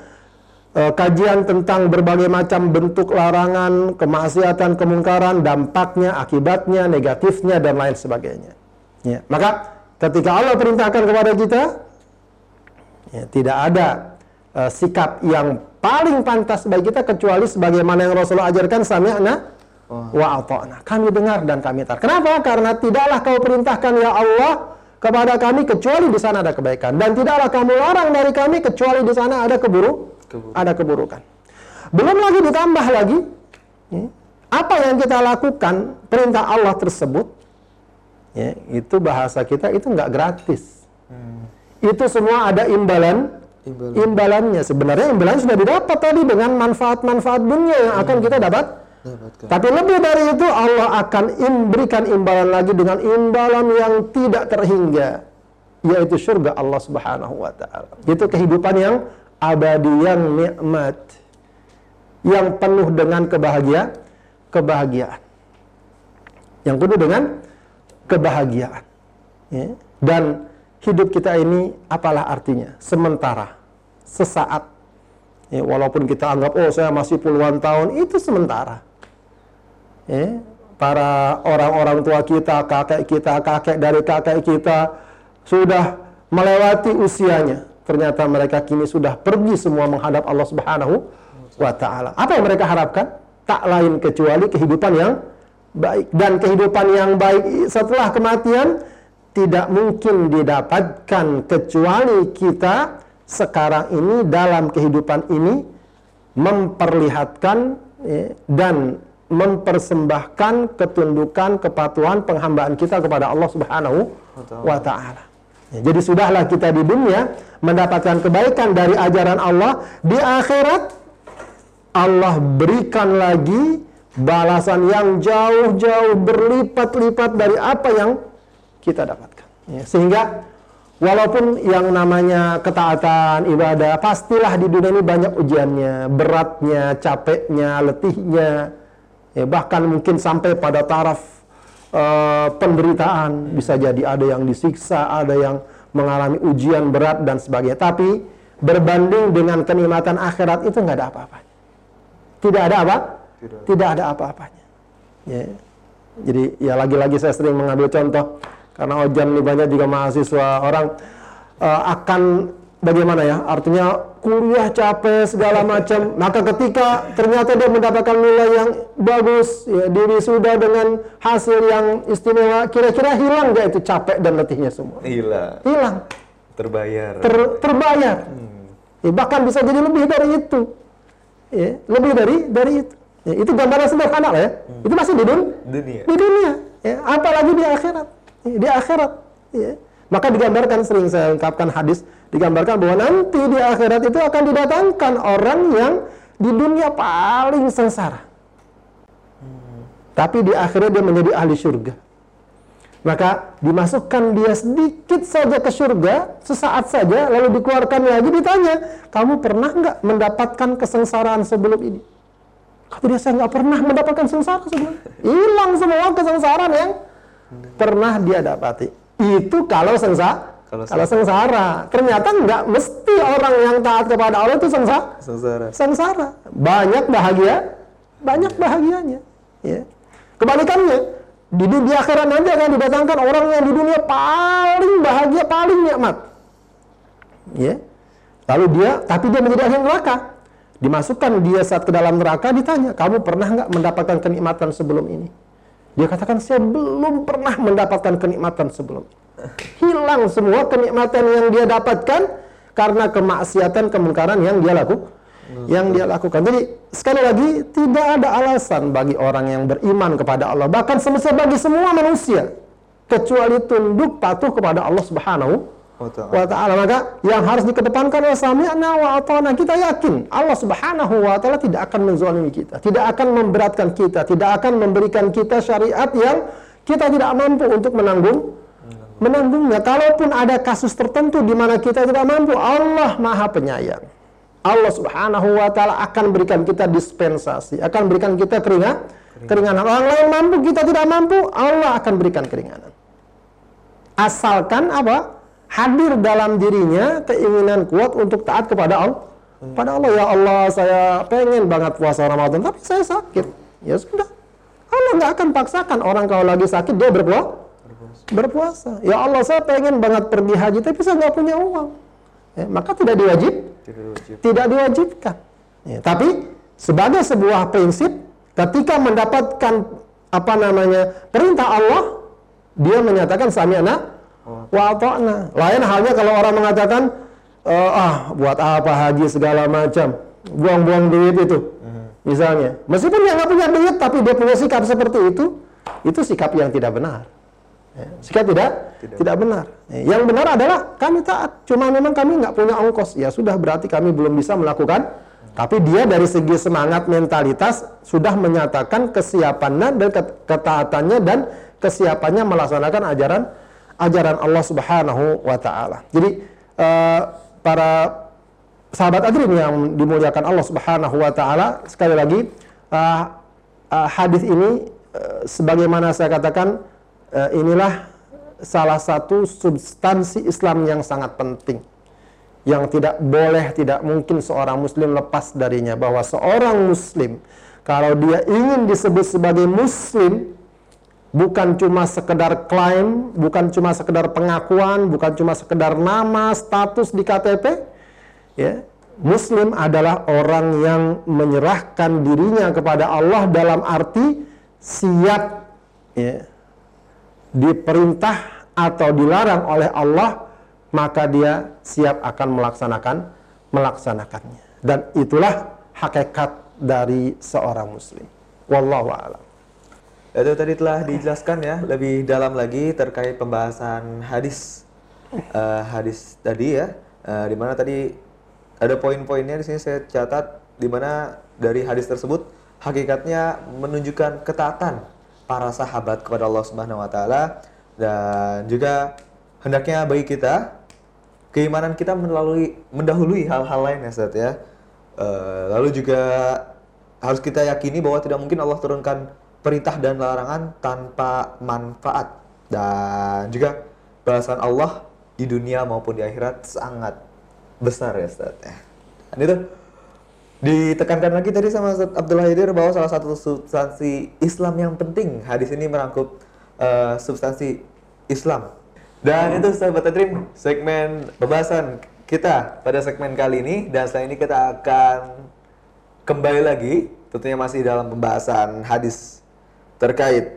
eh, kajian tentang berbagai macam bentuk larangan, kemaksiatan, kemungkaran, dampaknya, akibatnya, negatifnya, dan lain sebagainya. Ya, maka ketika Allah perintahkan kepada kita, ya, tidak ada uh, sikap yang paling pantas bagi kita kecuali sebagaimana yang Rasulullah ajarkan sami'na wa ata'na. Kami dengar dan kami taat. Kenapa? Karena tidaklah kau perintahkan ya Allah kepada kami kecuali di sana ada kebaikan dan tidaklah kamu larang dari kami kecuali di sana ada keburu Keburu. ada keburukan. Belum lagi ditambah lagi ya, apa yang kita lakukan perintah Allah tersebut ya, itu bahasa kita itu nggak gratis. Hmm. Itu semua ada imbalan Imbalan. imbalannya. Sebenarnya imbalan sudah didapat tadi dengan manfaat-manfaat dunia yang akan kita dapat. Dapatkan. Tapi lebih dari itu Allah akan memberikan imbalan lagi dengan imbalan yang tidak terhingga yaitu surga Allah Subhanahu wa taala. Itu kehidupan yang abadi yang nikmat yang penuh dengan kebahagiaan, kebahagiaan. Yang penuh dengan kebahagiaan. Ya. Dan hidup kita ini apalah artinya? Sementara, sesaat. Ya, walaupun kita anggap, oh saya masih puluhan tahun, itu sementara. Ya, para orang-orang tua kita, kakek kita, kakek dari kakek kita, sudah melewati usianya. Ternyata mereka kini sudah pergi semua menghadap Allah Subhanahu wa taala. Apa yang mereka harapkan? Tak lain kecuali kehidupan yang baik dan kehidupan yang baik setelah kematian tidak mungkin didapatkan kecuali kita sekarang ini dalam kehidupan ini memperlihatkan ya, dan mempersembahkan ketundukan, kepatuhan, penghambaan kita kepada Allah Subhanahu wa taala. Ya, jadi sudahlah kita di dunia mendapatkan kebaikan dari ajaran Allah, di akhirat Allah berikan lagi balasan yang jauh-jauh berlipat-lipat dari apa yang kita dapatkan. Ya, sehingga walaupun yang namanya ketaatan ibadah pastilah di dunia ini banyak ujiannya, beratnya, capeknya, letihnya, ya, bahkan mungkin sampai pada taraf uh, penderitaan bisa jadi ada yang disiksa, ada yang mengalami ujian berat dan sebagainya. Tapi berbanding dengan kenikmatan akhirat itu nggak ada apa-apanya. Tidak ada apa? Tidak, Tidak ada apa-apanya. Ya. Jadi ya lagi-lagi saya sering mengambil contoh karena Ojan ini banyak juga mahasiswa orang uh, akan bagaimana ya artinya kuliah capek segala macam. [laughs] Maka ketika ternyata dia mendapatkan nilai yang bagus ya diri sudah dengan hasil yang istimewa kira-kira hilang gak itu capek dan letihnya semua? Hilang. Hilang. Terbayar. Ter, terbayar. Hmm. ya, bahkan bisa jadi lebih dari itu. Ya, lebih dari dari itu ya, itu gambaran sederhana lah ya hmm. itu masih di dun dunia di dunia ya, apalagi di akhirat di akhirat. Ya. Maka digambarkan sering saya ungkapkan hadis, digambarkan bahwa nanti di akhirat itu akan didatangkan orang yang di dunia paling sengsara. Hmm. Tapi di akhirat dia menjadi ahli surga. Maka dimasukkan dia sedikit saja ke surga, sesaat saja, lalu dikeluarkan lagi ditanya, kamu pernah nggak mendapatkan kesengsaraan sebelum ini? Kata dia, saya nggak pernah mendapatkan sengsara sebelum Hilang semua kesengsaraan yang pernah dia dapati. Itu kalau sengsara. Kalau, kalau sengsara. Ternyata nggak mesti orang yang taat kepada Allah itu sengsara. Sengsara. Sengsara. Banyak bahagia, banyak bahagianya. Ya. Kebalikannya, di dunia akhirat nanti akan didatangkan orang yang di dunia paling bahagia, paling nikmat. Ya. Lalu dia, tapi dia menjadi ahli neraka. Dimasukkan dia saat ke dalam neraka ditanya, kamu pernah nggak mendapatkan kenikmatan sebelum ini? Dia katakan saya belum pernah mendapatkan kenikmatan sebelum. Hilang semua kenikmatan yang dia dapatkan karena kemaksiatan kemungkaran yang dia lakukan. Yang dia lakukan. Jadi sekali lagi tidak ada alasan bagi orang yang beriman kepada Allah bahkan semestinya bagi semua manusia kecuali tunduk patuh kepada Allah Subhanahu wa ta'ala. Maka yang harus dikedepankan adalah sami'na wa ata'na. Kita yakin Allah subhanahu wa ta'ala tidak akan menzalimi kita. Tidak akan memberatkan kita. Tidak akan memberikan kita syariat yang kita tidak mampu untuk menanggung menanggungnya. Kalaupun ada kasus tertentu di mana kita tidak mampu, Allah Maha Penyayang. Allah Subhanahu wa taala akan berikan kita dispensasi, akan berikan kita keringat, keringanan. Orang lain mampu, kita tidak mampu, Allah akan berikan keringanan. Asalkan apa? Hadir dalam dirinya keinginan kuat untuk taat kepada Allah. Pada Allah ya Allah saya pengen banget puasa Ramadan tapi saya sakit. Ya sudah. Allah nggak akan paksakan orang kalau lagi sakit dia berpuasa. Berpuasa. Ya Allah saya pengen banget pergi haji tapi saya nggak punya uang. ya, maka tidak diwajib, Tidak wajib. tidak diwajibkan. Ya, tapi sebagai sebuah prinsip, ketika mendapatkan apa namanya perintah Allah, dia menyatakan sami'na wa ata'na. Lain halnya kalau orang mengatakan "Eh, ah buat apa haji segala macam, buang-buang duit itu. Misalnya, meskipun dia nggak punya duit tapi dia punya sikap seperti itu, itu sikap yang tidak benar. Ya, sikap tidak tidak, benar. Ya, Yang benar adalah kami taat, cuma memang kami nggak punya ongkos. Ya sudah berarti kami belum bisa melakukan. Tapi dia dari segi semangat mentalitas sudah menyatakan kesiapannya dan ket- ketaatannya dan kesiapannya melaksanakan ajaran ajaran Allah Subhanahu wa taala. Jadi eh, para sahabat Adrin yang dimuliakan Allah Subhanahu wa taala sekali lagi uh, uh, hadis ini uh, sebagaimana saya katakan uh, inilah salah satu substansi Islam yang sangat penting yang tidak boleh tidak mungkin seorang muslim lepas darinya bahwa seorang muslim kalau dia ingin disebut sebagai muslim bukan cuma sekedar klaim, bukan cuma sekedar pengakuan, bukan cuma sekedar nama, status di KTP, ya. Muslim adalah orang yang menyerahkan dirinya kepada Allah dalam arti siap ya, diperintah atau dilarang oleh Allah, maka dia siap akan melaksanakan melaksanakannya. Dan itulah hakikat dari seorang muslim. Wallahu a'lam. Itu tadi telah dijelaskan ya lebih dalam lagi terkait pembahasan hadis Eh, hadis tadi ya, Eh, di mana tadi ada poin-poinnya di sini saya catat di mana dari hadis tersebut hakikatnya menunjukkan ketaatan para sahabat kepada Allah Subhanahu wa taala dan juga hendaknya bagi kita keimanan kita melalui mendahului hal-hal lain ya Ustaz ya. Eh, lalu juga harus kita yakini bahwa tidak mungkin Allah turunkan perintah dan larangan tanpa manfaat dan juga balasan Allah di dunia maupun di akhirat sangat besar ya Ustaz ya. Dan itu ditekankan lagi tadi sama Ustaz Abdullah Hidir bahwa salah satu substansi Islam yang penting hadis ini merangkup eh, substansi Islam. Dan itu sahabat Dream segmen pembahasan kita pada segmen kali ini dan setelah ini kita akan kembali lagi tentunya masih dalam pembahasan hadis terkait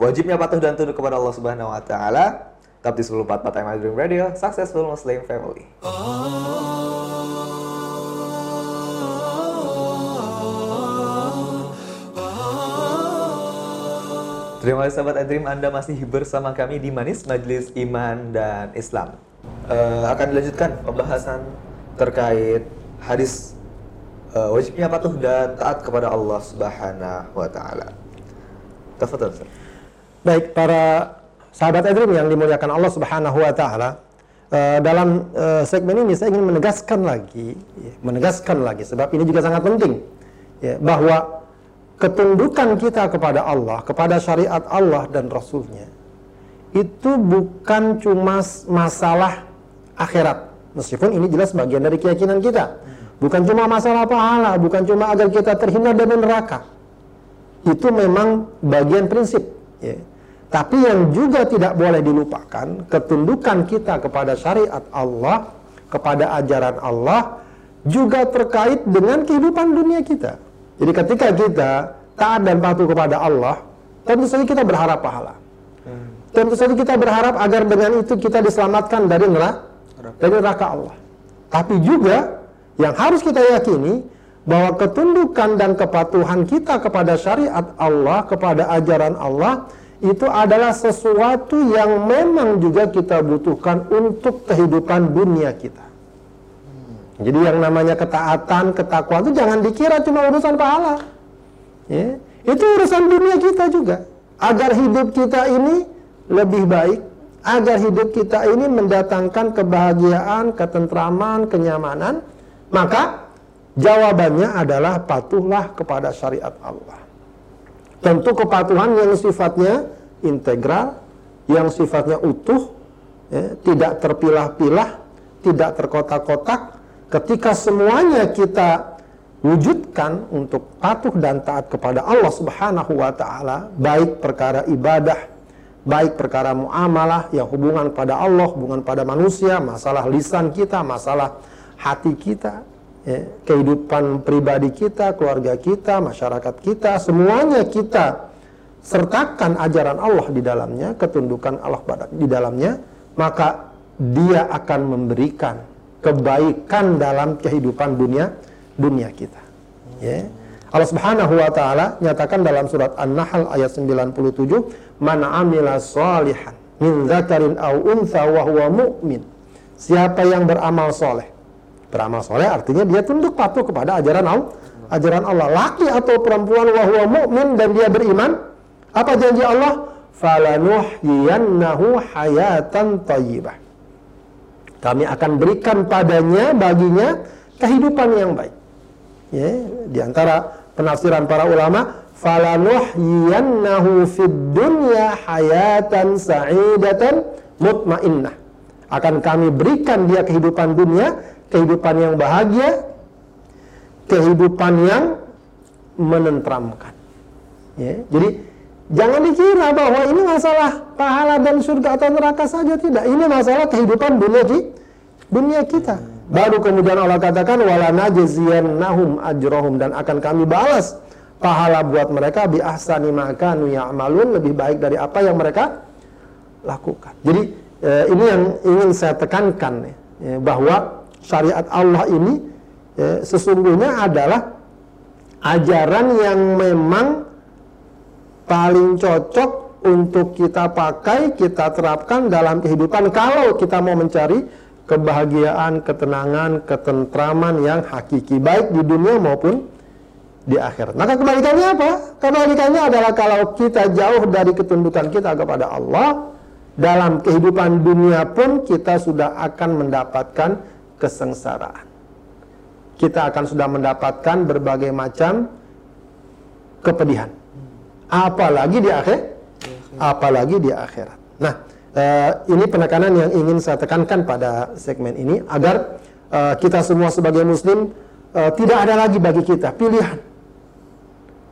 wajibnya patuh dan tunduk kepada Allah Subhanahu wa taala. Tetap di 1044 Time Dream Radio, Successful Muslim Family. Terima kasih sahabat Adrim, Anda masih bersama kami di Manis Majelis Iman dan Islam. Eh, akan dilanjutkan pembahasan terkait hadis eh, wajibnya patuh dan taat kepada Allah Subhanahu wa taala. Tafadhal. Baik, para sahabat Edrim yang dimuliakan Allah Subhanahu wa taala, eh, dalam eh, segmen ini saya ingin menegaskan lagi, ya, menegaskan lagi sebab ini juga sangat penting ya, bahwa ketundukan kita kepada Allah, kepada syariat Allah dan Rasulnya itu bukan cuma masalah akhirat. Meskipun ini jelas bagian dari keyakinan kita. Bukan cuma masalah pahala, bukan cuma agar kita terhindar dari neraka itu memang bagian prinsip. ya. Tapi yang juga tidak boleh dilupakan, ketundukan kita kepada syariat Allah, kepada ajaran Allah, juga terkait dengan kehidupan dunia kita. Jadi ketika kita taat dan patuh kepada Allah, tentu saja kita berharap pahala. Tentu saja kita berharap agar dengan itu kita diselamatkan dari neraka, dari neraka Allah. Tapi juga yang harus kita yakini bahwa ketundukan dan kepatuhan kita kepada syariat Allah, kepada ajaran Allah itu adalah sesuatu yang memang juga kita butuhkan untuk kehidupan dunia kita. Jadi yang namanya ketaatan, ketakwaan itu jangan dikira cuma urusan pahala. Ya, itu urusan dunia kita juga. Agar hidup kita ini lebih baik, agar hidup kita ini mendatangkan kebahagiaan, ketentraman, kenyamanan, maka jawabannya adalah patuhlah kepada syariat Allah. Tentu kepatuhan yang sifatnya integral, yang sifatnya utuh, ya, tidak terpilah-pilah, tidak terkotak-kotak. Ketika semuanya kita wujudkan untuk patuh dan taat kepada Allah Subhanahu wa taala, baik perkara ibadah, baik perkara muamalah, yang hubungan pada Allah, hubungan pada manusia, masalah lisan kita, masalah hati kita, ya, kehidupan pribadi kita, keluarga kita, masyarakat kita, semuanya kita sertakan ajaran Allah di dalamnya, ketundukan Allah di dalamnya, maka dia akan memberikan kebaikan dalam kehidupan dunia dunia kita. Ya. Allah Subhanahu wa taala nyatakan dalam surat An-Nahl ayat 97, "Man 'amila shalihan min dzakarin aw untha wa huwa mu'min." Siapa yang beramal soleh. Beramal soleh artinya dia tunduk patuh kepada ajaran Allah. Ajaran Allah laki atau perempuan wa huwa mu'min dan dia beriman. Apa janji Allah? Falanuhyiyannahu hayatan thayyibah. Kami akan berikan padanya baginya kehidupan yang baik. Ya, di antara penafsiran para ulama, falanuhyiyannahu fid dunya hayatan sa'idatan mutmainnah. Akan kami berikan dia kehidupan dunia, kehidupan yang bahagia, kehidupan yang menentramkan. Ya, jadi Jangan dikira bahwa ini masalah pahala dan surga atau neraka saja tidak. Ini masalah kehidupan dunia di dunia kita. Baru kemudian Allah katakan wala najziyannahum ajrohum dan akan kami balas pahala buat mereka bi ahsani ma kanu ya'malun lebih baik dari apa yang mereka lakukan. Jadi eh, ini yang ingin saya tekankan ya, bahwa syariat Allah ini eh, sesungguhnya adalah ajaran yang memang paling cocok untuk kita pakai, kita terapkan dalam kehidupan kalau kita mau mencari kebahagiaan, ketenangan, ketentraman yang hakiki baik di dunia maupun di akhirat. Maka kebalikannya apa? Kebalikannya adalah kalau kita jauh dari ketundukan kita kepada Allah, dalam kehidupan dunia pun kita sudah akan mendapatkan kesengsaraan. Kita akan sudah mendapatkan berbagai macam kepedihan apalagi di akhir apalagi di akhirat. Nah, uh, ini penekanan yang ingin saya tekankan pada segmen ini agar uh, kita semua sebagai muslim uh, tidak ada lagi bagi kita pilihan.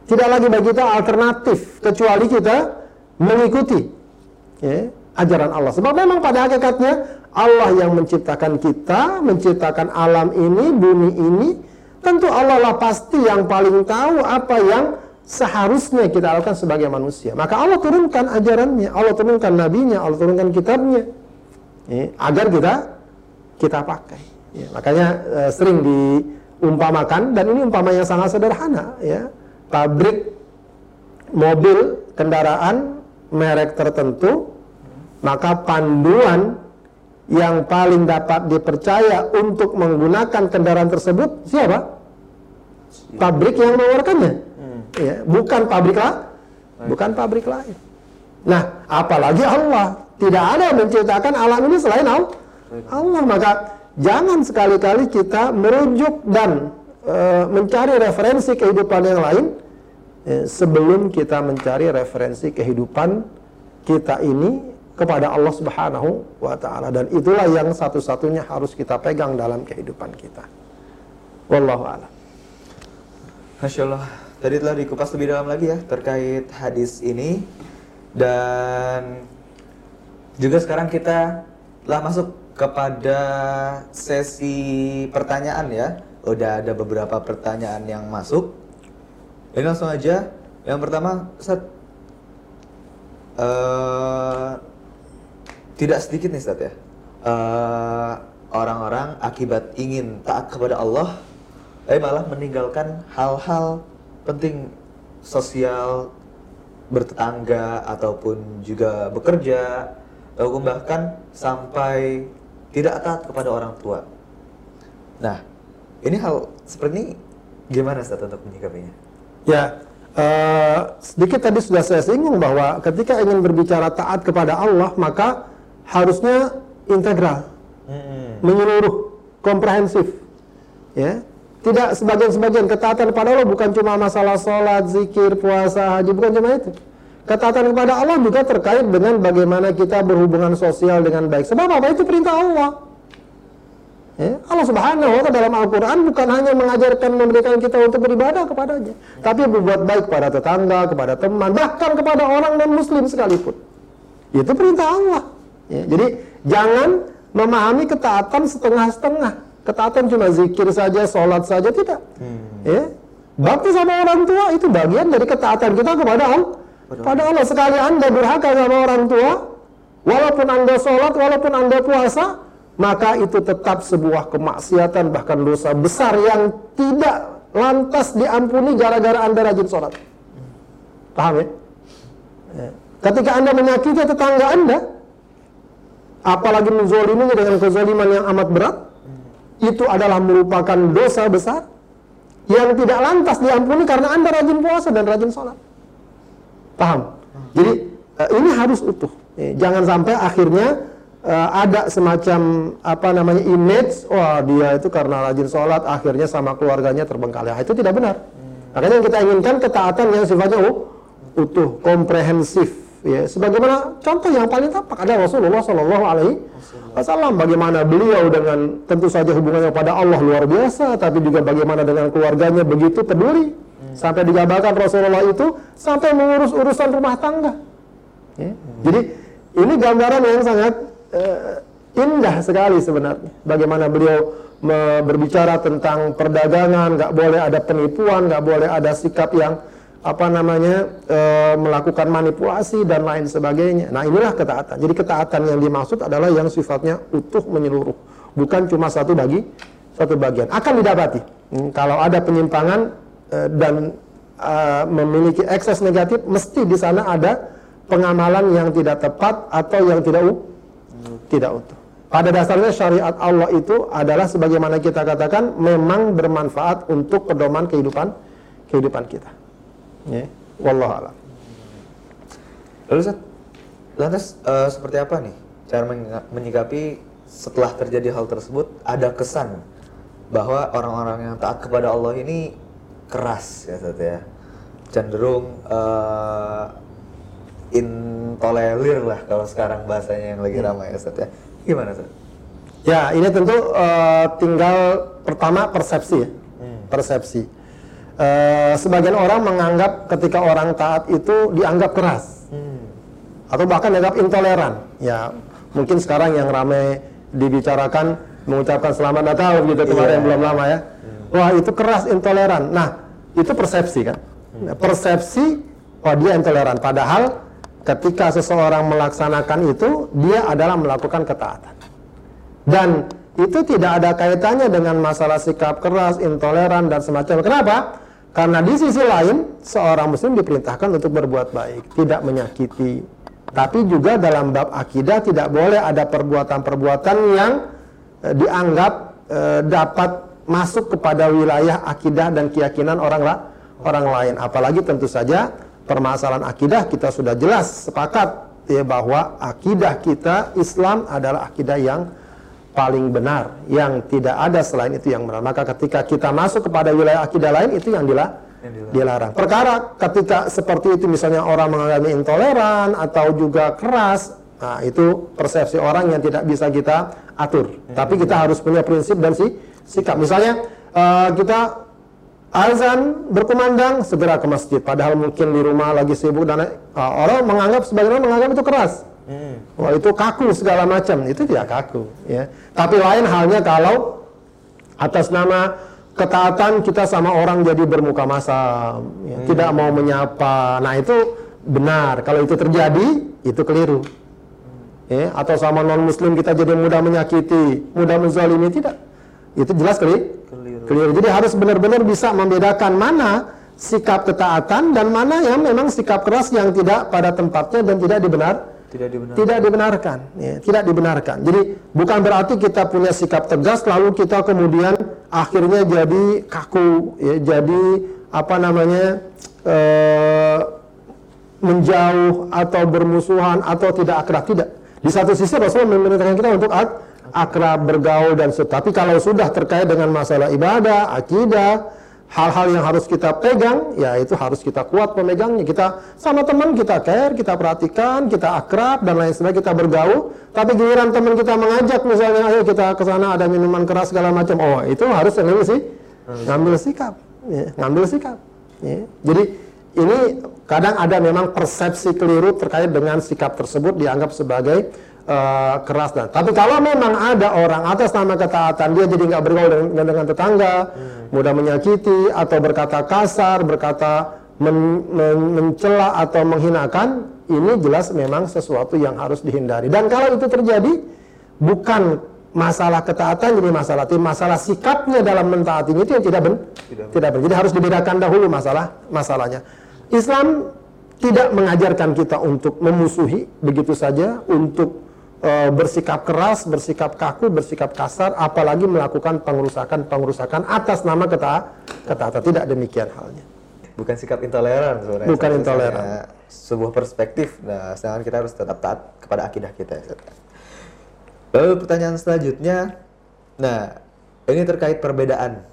Tidak lagi bagi kita alternatif kecuali kita mengikuti ya, ajaran Allah. Sebab memang pada hakikatnya Allah yang menciptakan kita, menciptakan alam ini, bumi ini, tentu Allah lah pasti yang paling tahu apa yang seharusnya kita lakukan sebagai manusia. Maka Allah turunkan ajarannya, Allah turunkan nabinya, Allah turunkan kitabnya ya, agar kita kita pakai. Ya, makanya uh, sering diumpamakan dan ini umpama yang sangat sederhana ya. Pabrik mobil kendaraan merek tertentu maka panduan yang paling dapat dipercaya untuk menggunakan kendaraan tersebut siapa? Pabrik yang mengeluarkannya ya, bukan pabrik lah, bukan pabrik lain. Nah, apalagi Allah tidak ada yang menciptakan alam ini selain Allah. Allah maka jangan sekali-kali kita merujuk dan e, mencari referensi kehidupan yang lain e, sebelum kita mencari referensi kehidupan kita ini kepada Allah Subhanahu wa taala dan itulah yang satu-satunya harus kita pegang dalam kehidupan kita. Wallahu a'lam. Masya Allah tadi telah dikupas lebih dalam lagi ya terkait hadis ini dan juga sekarang kita telah masuk kepada sesi pertanyaan ya. Udah ada beberapa pertanyaan yang masuk. Ini langsung aja. Yang pertama, Ustaz, uh, tidak sedikit nih Ustaz ya. Uh, orang-orang akibat ingin taat kepada Allah, tapi malah meninggalkan hal-hal penting sosial bertetangga ataupun juga bekerja ataupun bahkan sampai tidak taat kepada orang tua. Nah, ini hal seperti ini gimana Ustaz untuk menyikapinya? Ya, uh, sedikit tadi sudah saya singgung bahwa ketika ingin berbicara taat kepada Allah maka harusnya integral, hmm. menyeluruh, komprehensif, ya tidak sebagian-sebagian ketaatan kepada Allah bukan cuma masalah sholat, zikir, puasa, haji, bukan cuma itu. Ketaatan kepada Allah juga terkait dengan bagaimana kita berhubungan sosial dengan baik. Sebab apa? Itu perintah Allah. Ya, Allah Subhanahu wa taala dalam Al-Qur'an bukan hanya mengajarkan memberikan kita untuk beribadah kepadanya, tapi berbuat baik kepada tetangga, kepada teman, bahkan kepada orang non muslim sekalipun. Itu perintah Allah. Ya, jadi jangan memahami ketaatan setengah-setengah. Ketaatan cuma zikir saja, sholat saja tidak. Hmm. Ya, bakti sama orang tua itu bagian dari ketaatan kita kepada Allah. Pada Allah sekali anda durhaka sama orang tua, walaupun anda sholat, walaupun anda puasa, maka itu tetap sebuah kemaksiatan bahkan dosa besar yang tidak lantas diampuni gara-gara anda rajin sholat. Paham ya? ya. Ketika anda menyakiti tetangga anda, apalagi menzoliminya dengan kezoliman yang amat berat, itu adalah merupakan dosa besar yang tidak lantas diampuni karena anda rajin puasa dan rajin sholat. Paham? Jadi eh, ini harus utuh. Eh, jangan sampai akhirnya uh, ada semacam apa namanya image, wah dia itu karena rajin sholat akhirnya sama keluarganya terbengkalai. Itu tidak benar. Makanya yang kita inginkan ketaatan yang sifatnya uh, utuh, komprehensif. Ya, sebagaimana contoh yang paling tampak ada Rasulullah Shallallahu Alaihi Wasallam. Bagaimana beliau dengan tentu saja hubungannya pada Allah luar biasa, tapi juga bagaimana dengan keluarganya begitu peduli sampai digambarkan Rasulullah itu sampai mengurus urusan rumah tangga. Ya. Jadi ini gambaran yang sangat uh, indah sekali sebenarnya. Bagaimana beliau berbicara tentang perdagangan, nggak boleh ada penipuan, nggak boleh ada sikap yang apa namanya e, melakukan manipulasi dan lain sebagainya. Nah inilah ketaatan. Jadi ketaatan yang dimaksud adalah yang sifatnya utuh menyeluruh, bukan cuma satu bagi satu bagian. Akan didapati hmm, kalau ada penyimpangan e, dan e, memiliki ekses negatif, mesti di sana ada pengamalan yang tidak tepat atau yang tidak tidak utuh. Pada dasarnya syariat Allah itu adalah sebagaimana kita katakan memang bermanfaat untuk pedoman kehidupan kehidupan kita. Ya, wallahu alam. Lalu Seth, lantas uh, seperti apa nih cara menyikapi setelah terjadi hal tersebut ada kesan bahwa orang-orang yang taat kepada Allah ini keras ya Seth ya. Cenderung uh, intolerir lah kalau sekarang bahasanya yang lagi hmm. ramai ya Ustaz ya. Gimana Ustaz? Ya, ini tentu uh, tinggal pertama persepsi ya. Hmm. Persepsi. Uh, sebagian orang menganggap ketika orang taat itu dianggap keras. Hmm. Atau bahkan dianggap intoleran. Ya, mungkin sekarang yang ramai dibicarakan mengucapkan selamat Natal gitu yeah. kemarin belum lama ya. Hmm. Wah, itu keras intoleran. Nah, itu persepsi kan. Hmm. Persepsi wah dia intoleran padahal ketika seseorang melaksanakan itu, dia adalah melakukan ketaatan. Dan itu tidak ada kaitannya dengan masalah sikap keras, intoleran, dan semacamnya. Kenapa? Karena di sisi lain, seorang muslim diperintahkan untuk berbuat baik, tidak menyakiti. Tapi juga dalam bab akidah tidak boleh ada perbuatan-perbuatan yang e, dianggap e, dapat masuk kepada wilayah akidah dan keyakinan orang orang lain. Apalagi tentu saja permasalahan akidah kita sudah jelas sepakat ya bahwa akidah kita Islam adalah akidah yang paling benar yang tidak ada selain itu yang benar maka ketika kita masuk kepada wilayah akidah lain itu yang dilarang dilarang. Perkara ketika seperti itu misalnya orang mengalami intoleran atau juga keras, nah itu persepsi orang yang tidak bisa kita atur. Tapi kita harus punya prinsip dan si sikap. Misalnya uh, kita azan berkumandang segera ke masjid padahal mungkin di rumah lagi sibuk dan uh, orang menganggap sebagian orang menganggap itu keras hmm. wah itu kaku segala macam. Itu tidak kaku ya. Tapi lain halnya kalau atas nama ketaatan kita sama orang jadi bermuka masam ya, hmm. tidak mau menyapa. Nah itu benar. Kalau itu terjadi itu keliru. Ya atau sama non muslim kita jadi mudah menyakiti mudah menzalimi tidak. Itu jelas keliru. Keliru. Jadi harus benar-benar bisa membedakan mana sikap ketaatan dan mana yang memang sikap keras yang tidak pada tempatnya dan tidak dibenar tidak dibenarkan. Tidak dibenarkan, ya, tidak dibenarkan. Jadi bukan berarti kita punya sikap tegas lalu kita kemudian akhirnya jadi kaku, ya, jadi apa namanya eh, menjauh atau bermusuhan atau tidak akrab tidak. Di satu sisi Rasulullah memerintahkan kita untuk ak akrab, bergaul dan Tapi kalau sudah terkait dengan masalah ibadah, akidah, hal-hal yang harus kita pegang, ya itu harus kita kuat pemegangnya. Kita sama teman kita care, kita perhatikan, kita akrab dan lain sebagainya, kita bergaul. Tapi giliran teman kita mengajak misalnya, ayo kita ke sana ada minuman keras segala macam. Oh, itu harus ngambil sih, ngambil sikap, ya, ngambil sikap. Ya. Jadi ini kadang ada memang persepsi keliru terkait dengan sikap tersebut dianggap sebagai uh, keras dan tapi kalau memang ada orang atas nama ketaatan dia jadi nggak bergaul dengan, dengan tetangga hmm. mudah menyakiti atau berkata kasar berkata men, men, mencela atau menghinakan ini jelas memang sesuatu yang harus dihindari dan kalau itu terjadi bukan masalah ketaatan jadi masalah tapi masalah sikapnya dalam mentaati itu yang tidak ben tidak, tidak ben. jadi harus dibedakan dahulu masalah masalahnya Islam tidak mengajarkan kita untuk memusuhi begitu saja, untuk e, bersikap keras, bersikap kaku, bersikap kasar, apalagi melakukan pengerusakan-pengerusakan atas nama keta ketaatan. Tidak demikian halnya. Bukan sikap intoleran sebenarnya. Bukan intoleran. Sebuah perspektif. Nah, sedangkan kita harus tetap taat kepada akidah kita. Lalu pertanyaan selanjutnya, nah ini terkait perbedaan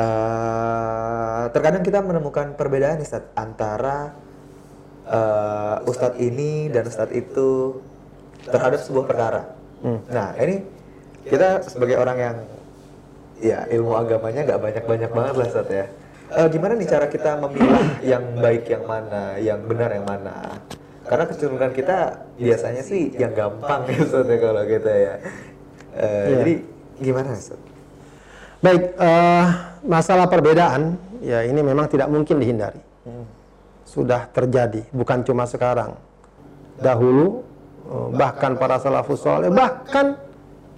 Uh, terkadang kita menemukan perbedaan Ustaz antara uh, Ustadz ini dan Ustadz itu terhadap sebuah perkara. Hmm. Nah ini kita sebagai orang yang ya ilmu agamanya nggak banyak-banyak banget lah Ustadz ya. Uh, gimana nih cara kita memilah yang baik yang mana, yang benar yang mana? Karena kecenderungan kita biasanya sih yang gampang ya [laughs] Ustadz ya kalau kita ya. Uh, yeah. Jadi gimana Ustadz? Baik, uh, masalah perbedaan ya ini memang tidak mungkin dihindari. Hmm. Sudah terjadi, bukan cuma sekarang. Dahulu eh, bahkan para salafus soleh bahkan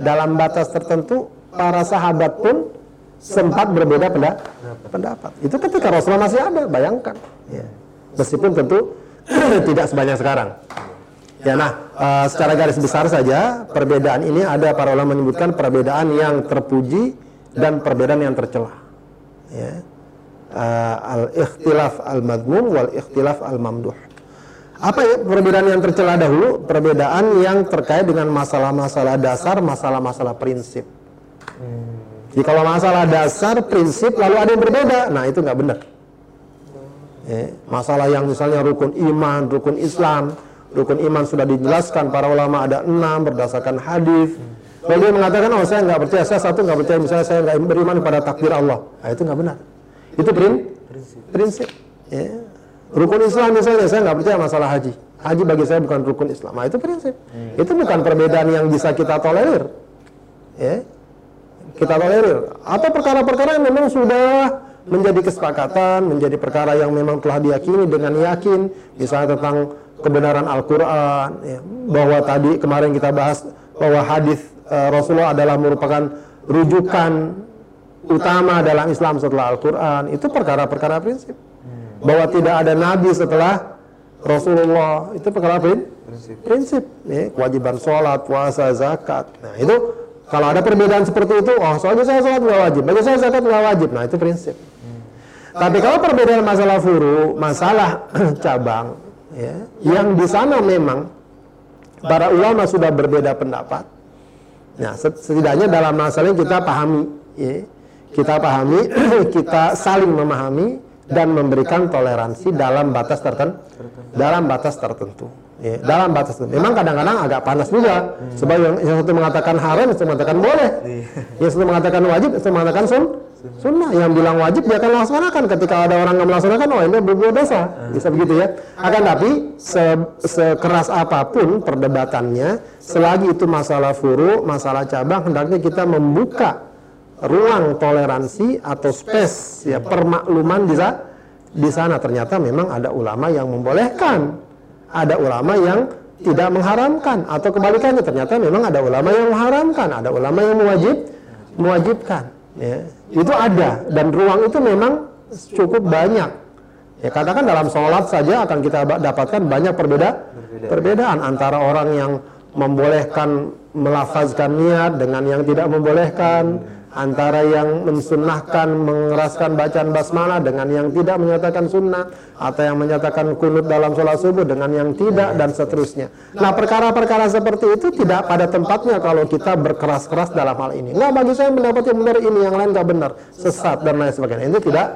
dalam batas tertentu para sahabat pun sempat berbeda pendapat. Itu ketika Rasulullah masih ada, bayangkan. Ya. Meskipun tentu [clears throat] tidak sebanyak sekarang. Ya, nah, uh, secara garis besar saja perbedaan ini ada para ulama menyebutkan perbedaan yang terpuji dan perbedaan yang tercela ya uh, al ikhtilaf al madmum wal ikhtilaf al mamduh apa ya perbedaan yang tercela dahulu perbedaan yang terkait dengan masalah-masalah dasar masalah-masalah prinsip hmm. jadi kalau masalah dasar prinsip lalu ada yang berbeda nah itu nggak benar ya, masalah yang misalnya rukun iman rukun Islam rukun iman sudah dijelaskan para ulama ada enam berdasarkan hadis kalau dia mengatakan, oh saya nggak percaya, saya satu nggak percaya, misalnya saya nggak beriman pada takdir Allah, nah, itu nggak benar. Itu prin prinsip. prinsip. Ya. Rukun Islam misalnya, saya nggak percaya masalah haji. Haji bagi saya bukan rukun Islam. Nah, itu prinsip. Hmm. Itu bukan perbedaan yang bisa kita tolerir. Ya. Kita tolerir. Atau perkara-perkara yang memang sudah menjadi kesepakatan, menjadi perkara yang memang telah diyakini dengan yakin, misalnya tentang kebenaran Al-Quran, ya. bahwa tadi kemarin kita bahas bahwa hadis uh, Rasulullah adalah merupakan rujukan utama dalam Islam setelah Al-Quran itu perkara-perkara prinsip bahwa tidak ada nabi setelah Rasulullah. Itu perkara prinsip, prinsip. Ya, kewajiban sholat, puasa, zakat. Nah itu kalau ada perbedaan seperti itu oh soalnya saya sholat nggak wajib bagi saya zakat nggak wajib. Nah itu prinsip. Hmm. tapi kalau perbedaan masalah furu masalah [clears throat] cabang ya, yang di sana memang para ulama sudah berbeda pendapat. Nah, setidaknya dalam masalah ini kita pahami, ya. kita pahami, [clears throat] kita saling memahami dan memberikan toleransi dalam batas tertentu. Dalam batas tertentu. Ya, dalam batas tertentu. Memang kadang-kadang agak panas juga. Sebab yang, yang satu mengatakan haram, yang satu mengatakan boleh. Yang satu mengatakan wajib, yang satu mengatakan sun, sunnah. Yang bilang wajib dia akan laksanakan. Ketika ada orang yang melaksanakan, oh ini berbuat dosa. Bisa begitu ya. Akan tapi se sekeras apa pun perdebatannya, selagi itu masalah furu, masalah cabang, hendaknya kita membuka ruang toleransi atau space ya permakluman di di sana. Ternyata memang ada ulama yang membolehkan, ada ulama yang tidak mengharamkan atau kebalikannya. Ternyata memang ada ulama yang mengharamkan, ada ulama yang mewajib mewajibkan ya. Itu ada dan ruang itu memang cukup banyak. Ya katakan dalam sholat saja akan kita dapatkan banyak perbeda perbedaan antara orang yang membolehkan melafazkan niat dengan yang tidak membolehkan antara yang mensunnahkan mengeraskan bacaan basmalah dengan yang tidak menyatakan sunnah atau yang menyatakan kunut dalam sholat subuh dengan yang tidak dan seterusnya. Nah perkara-perkara seperti itu tidak pada tempatnya kalau kita berkeras-keras dalam hal ini. Nggak bagi saya mendapat yang benar ini yang lain nggak benar sesat dan lain sebagainya. Itu tidak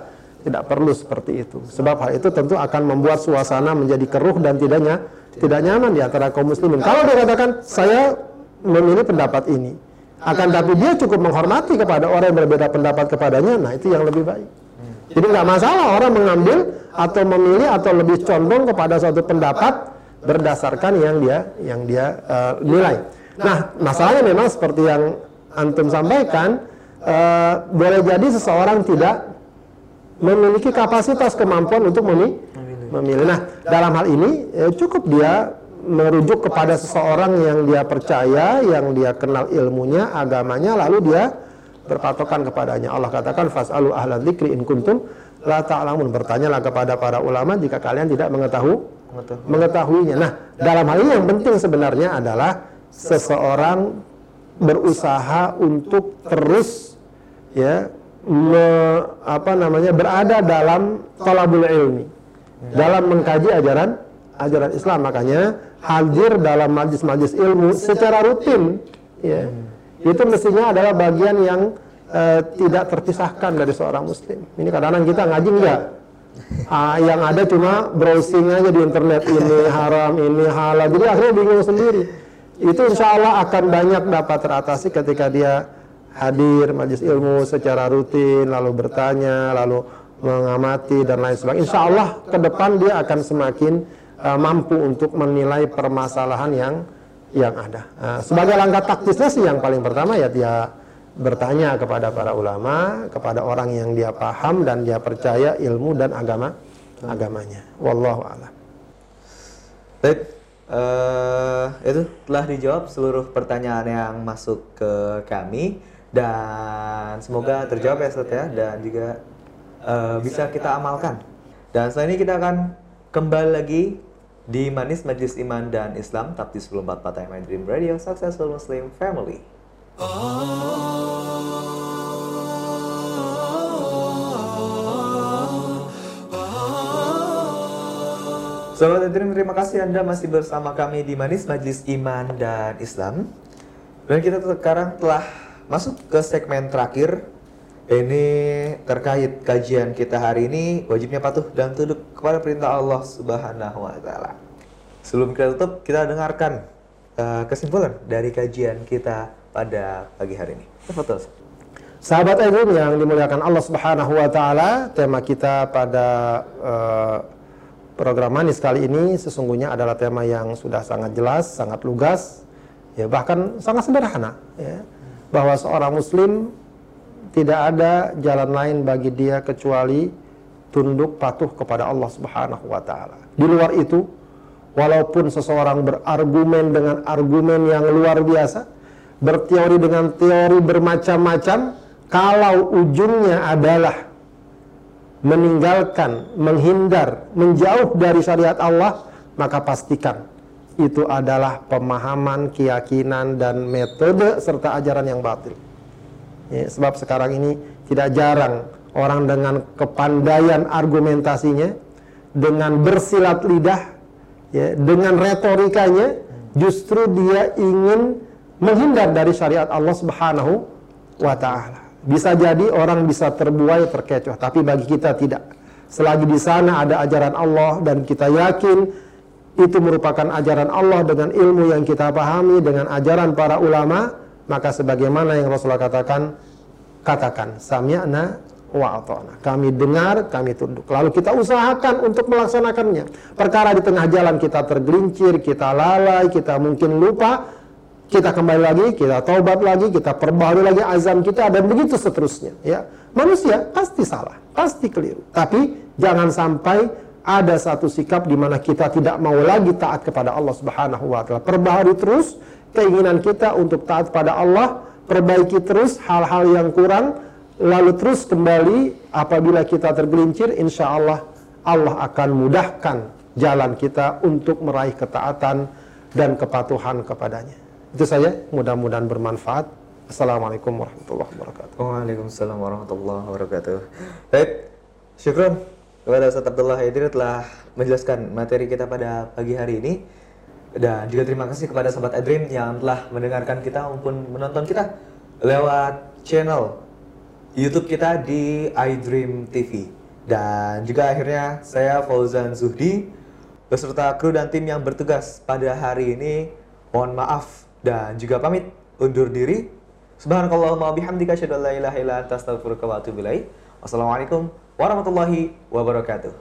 tidak perlu seperti itu. Sebab hal itu tentu akan membuat suasana menjadi keruh dan tidaknya tidak nyaman di antara kaum muslimin. Kalau dia katakan saya memilih pendapat ini, akan tapi dia cukup menghormati kepada orang yang berbeda pendapat kepadanya, nah itu yang lebih baik. Jadi nggak masalah orang mengambil atau memilih atau lebih condong kepada suatu pendapat berdasarkan yang dia yang dia uh, nilai. Nah, masalahnya memang seperti yang antum sampaikan, uh, boleh jadi seseorang tidak memiliki kapasitas kemampuan untuk memilih. memilih. Nah, dalam hal ini eh, cukup dia merujuk kepada seseorang yang dia percaya, yang dia kenal ilmunya, agamanya, lalu dia berpatokan kepadanya. Allah katakan fasalu ahla dzikri in kuntum la ta'lamun. Bertanyalah kepada para ulama jika kalian tidak mengetahui mengetahuinya. Nah, dalam hal ini yang penting sebenarnya adalah seseorang berusaha untuk terus ya me, apa namanya berada dalam talabul ilmi dalam mengkaji ajaran ajaran Islam makanya hadir dalam majlis-majlis ilmu secara rutin ya itu mestinya adalah bagian yang uh, tidak terpisahkan dari seorang muslim. Ini kadang-kadang kita ngaji enggak. Uh, yang ada cuma browsing aja di internet ini haram, ini halal. Jadi akhirnya bingung sendiri. Itu insya Allah akan banyak dapat teratasi ketika dia hadir majlis ilmu secara rutin, lalu bertanya, lalu mengamati dan lain sebagainya. Insya Allah ke depan dia akan semakin uh, mampu untuk menilai permasalahan yang yang ada. Nah, sebagai langkah taktisnya sih yang paling pertama ya dia bertanya kepada para ulama, kepada orang yang dia paham dan dia percaya ilmu dan agama agamanya. Wallahu a'lam. Baik, uh, itu telah dijawab seluruh pertanyaan yang masuk ke kami dan semoga terjawab ya ya dan juga uh, bisa kita amalkan. Dan setelah ini kita akan kembali lagi di Manis Majlis Iman dan Islam Tabdi 1044 Patah My Dream Radio Successful Muslim Family. Sobat Dream, terima kasih Anda masih bersama kami di Manis Majlis Iman dan Islam. Dan kita sekarang telah masuk ke segmen terakhir. Ini terkait kajian kita hari ini wajibnya patuh dan tunduk kepada perintah Allah Subhanahu wa taala. Sebelum kita tutup, kita dengarkan uh, kesimpulan dari kajian kita pada pagi hari ini. Betul. Sahabat Edwin yang dimuliakan Allah Subhanahu wa taala, tema kita pada uh, program manis kali ini sesungguhnya adalah tema yang sudah sangat jelas, sangat lugas, ya bahkan sangat sederhana ya. Bahwa seorang muslim tidak ada jalan lain bagi dia kecuali tunduk patuh kepada Allah Subhanahu wa taala. Di luar itu Walaupun seseorang berargumen dengan argumen yang luar biasa, berteori dengan teori bermacam-macam, kalau ujungnya adalah meninggalkan, menghindar, menjauh dari syariat Allah, maka pastikan itu adalah pemahaman, keyakinan, dan metode serta ajaran yang batil. Ya, sebab sekarang ini tidak jarang orang dengan kepandaian argumentasinya, dengan bersilat lidah, ya, dengan retorikanya justru dia ingin menghindar dari syariat Allah Subhanahu wa taala. Bisa jadi orang bisa terbuai terkecoh, tapi bagi kita tidak. Selagi di sana ada ajaran Allah dan kita yakin itu merupakan ajaran Allah dengan ilmu yang kita pahami dengan ajaran para ulama, maka sebagaimana yang Rasulullah katakan, katakan sami'na wa ata'na. Kami dengar, kami tunduk. Lalu kita usahakan untuk melaksanakannya. Perkara di tengah jalan kita tergelincir, kita lalai, kita mungkin lupa, kita kembali lagi, kita taubat lagi, kita perbaharui lagi azam kita dan begitu seterusnya, ya. Manusia pasti salah, pasti keliru. Tapi jangan sampai ada satu sikap di mana kita tidak mau lagi taat kepada Allah Subhanahu wa taala. Perbaharui terus keinginan kita untuk taat pada Allah, perbaiki terus hal-hal yang kurang lalu terus kembali apabila kita tergelincir insya Allah Allah akan mudahkan jalan kita untuk meraih ketaatan dan kepatuhan kepadanya. Itu saja mudah-mudahan bermanfaat. Assalamualaikum warahmatullahi wabarakatuh. Waalaikumsalam warahmatullahi wabarakatuh. Baik, syukur kepada Ustaz Abdullah Haidir telah menjelaskan materi kita pada pagi hari ini dan juga terima kasih kepada sahabat Adrim yang telah mendengarkan kita maupun menonton kita lewat channel YouTube kita di iDream TV. Dan juga akhirnya saya Fauzan Zuhdi beserta kru dan tim yang bertugas pada hari ini mohon maaf dan juga pamit undur diri. Subhanakallahumma bihamdika asyhadu an la ilaha illa anta astaghfiruka wa atubu ilaik. Wassalamualaikum warahmatullahi wabarakatuh.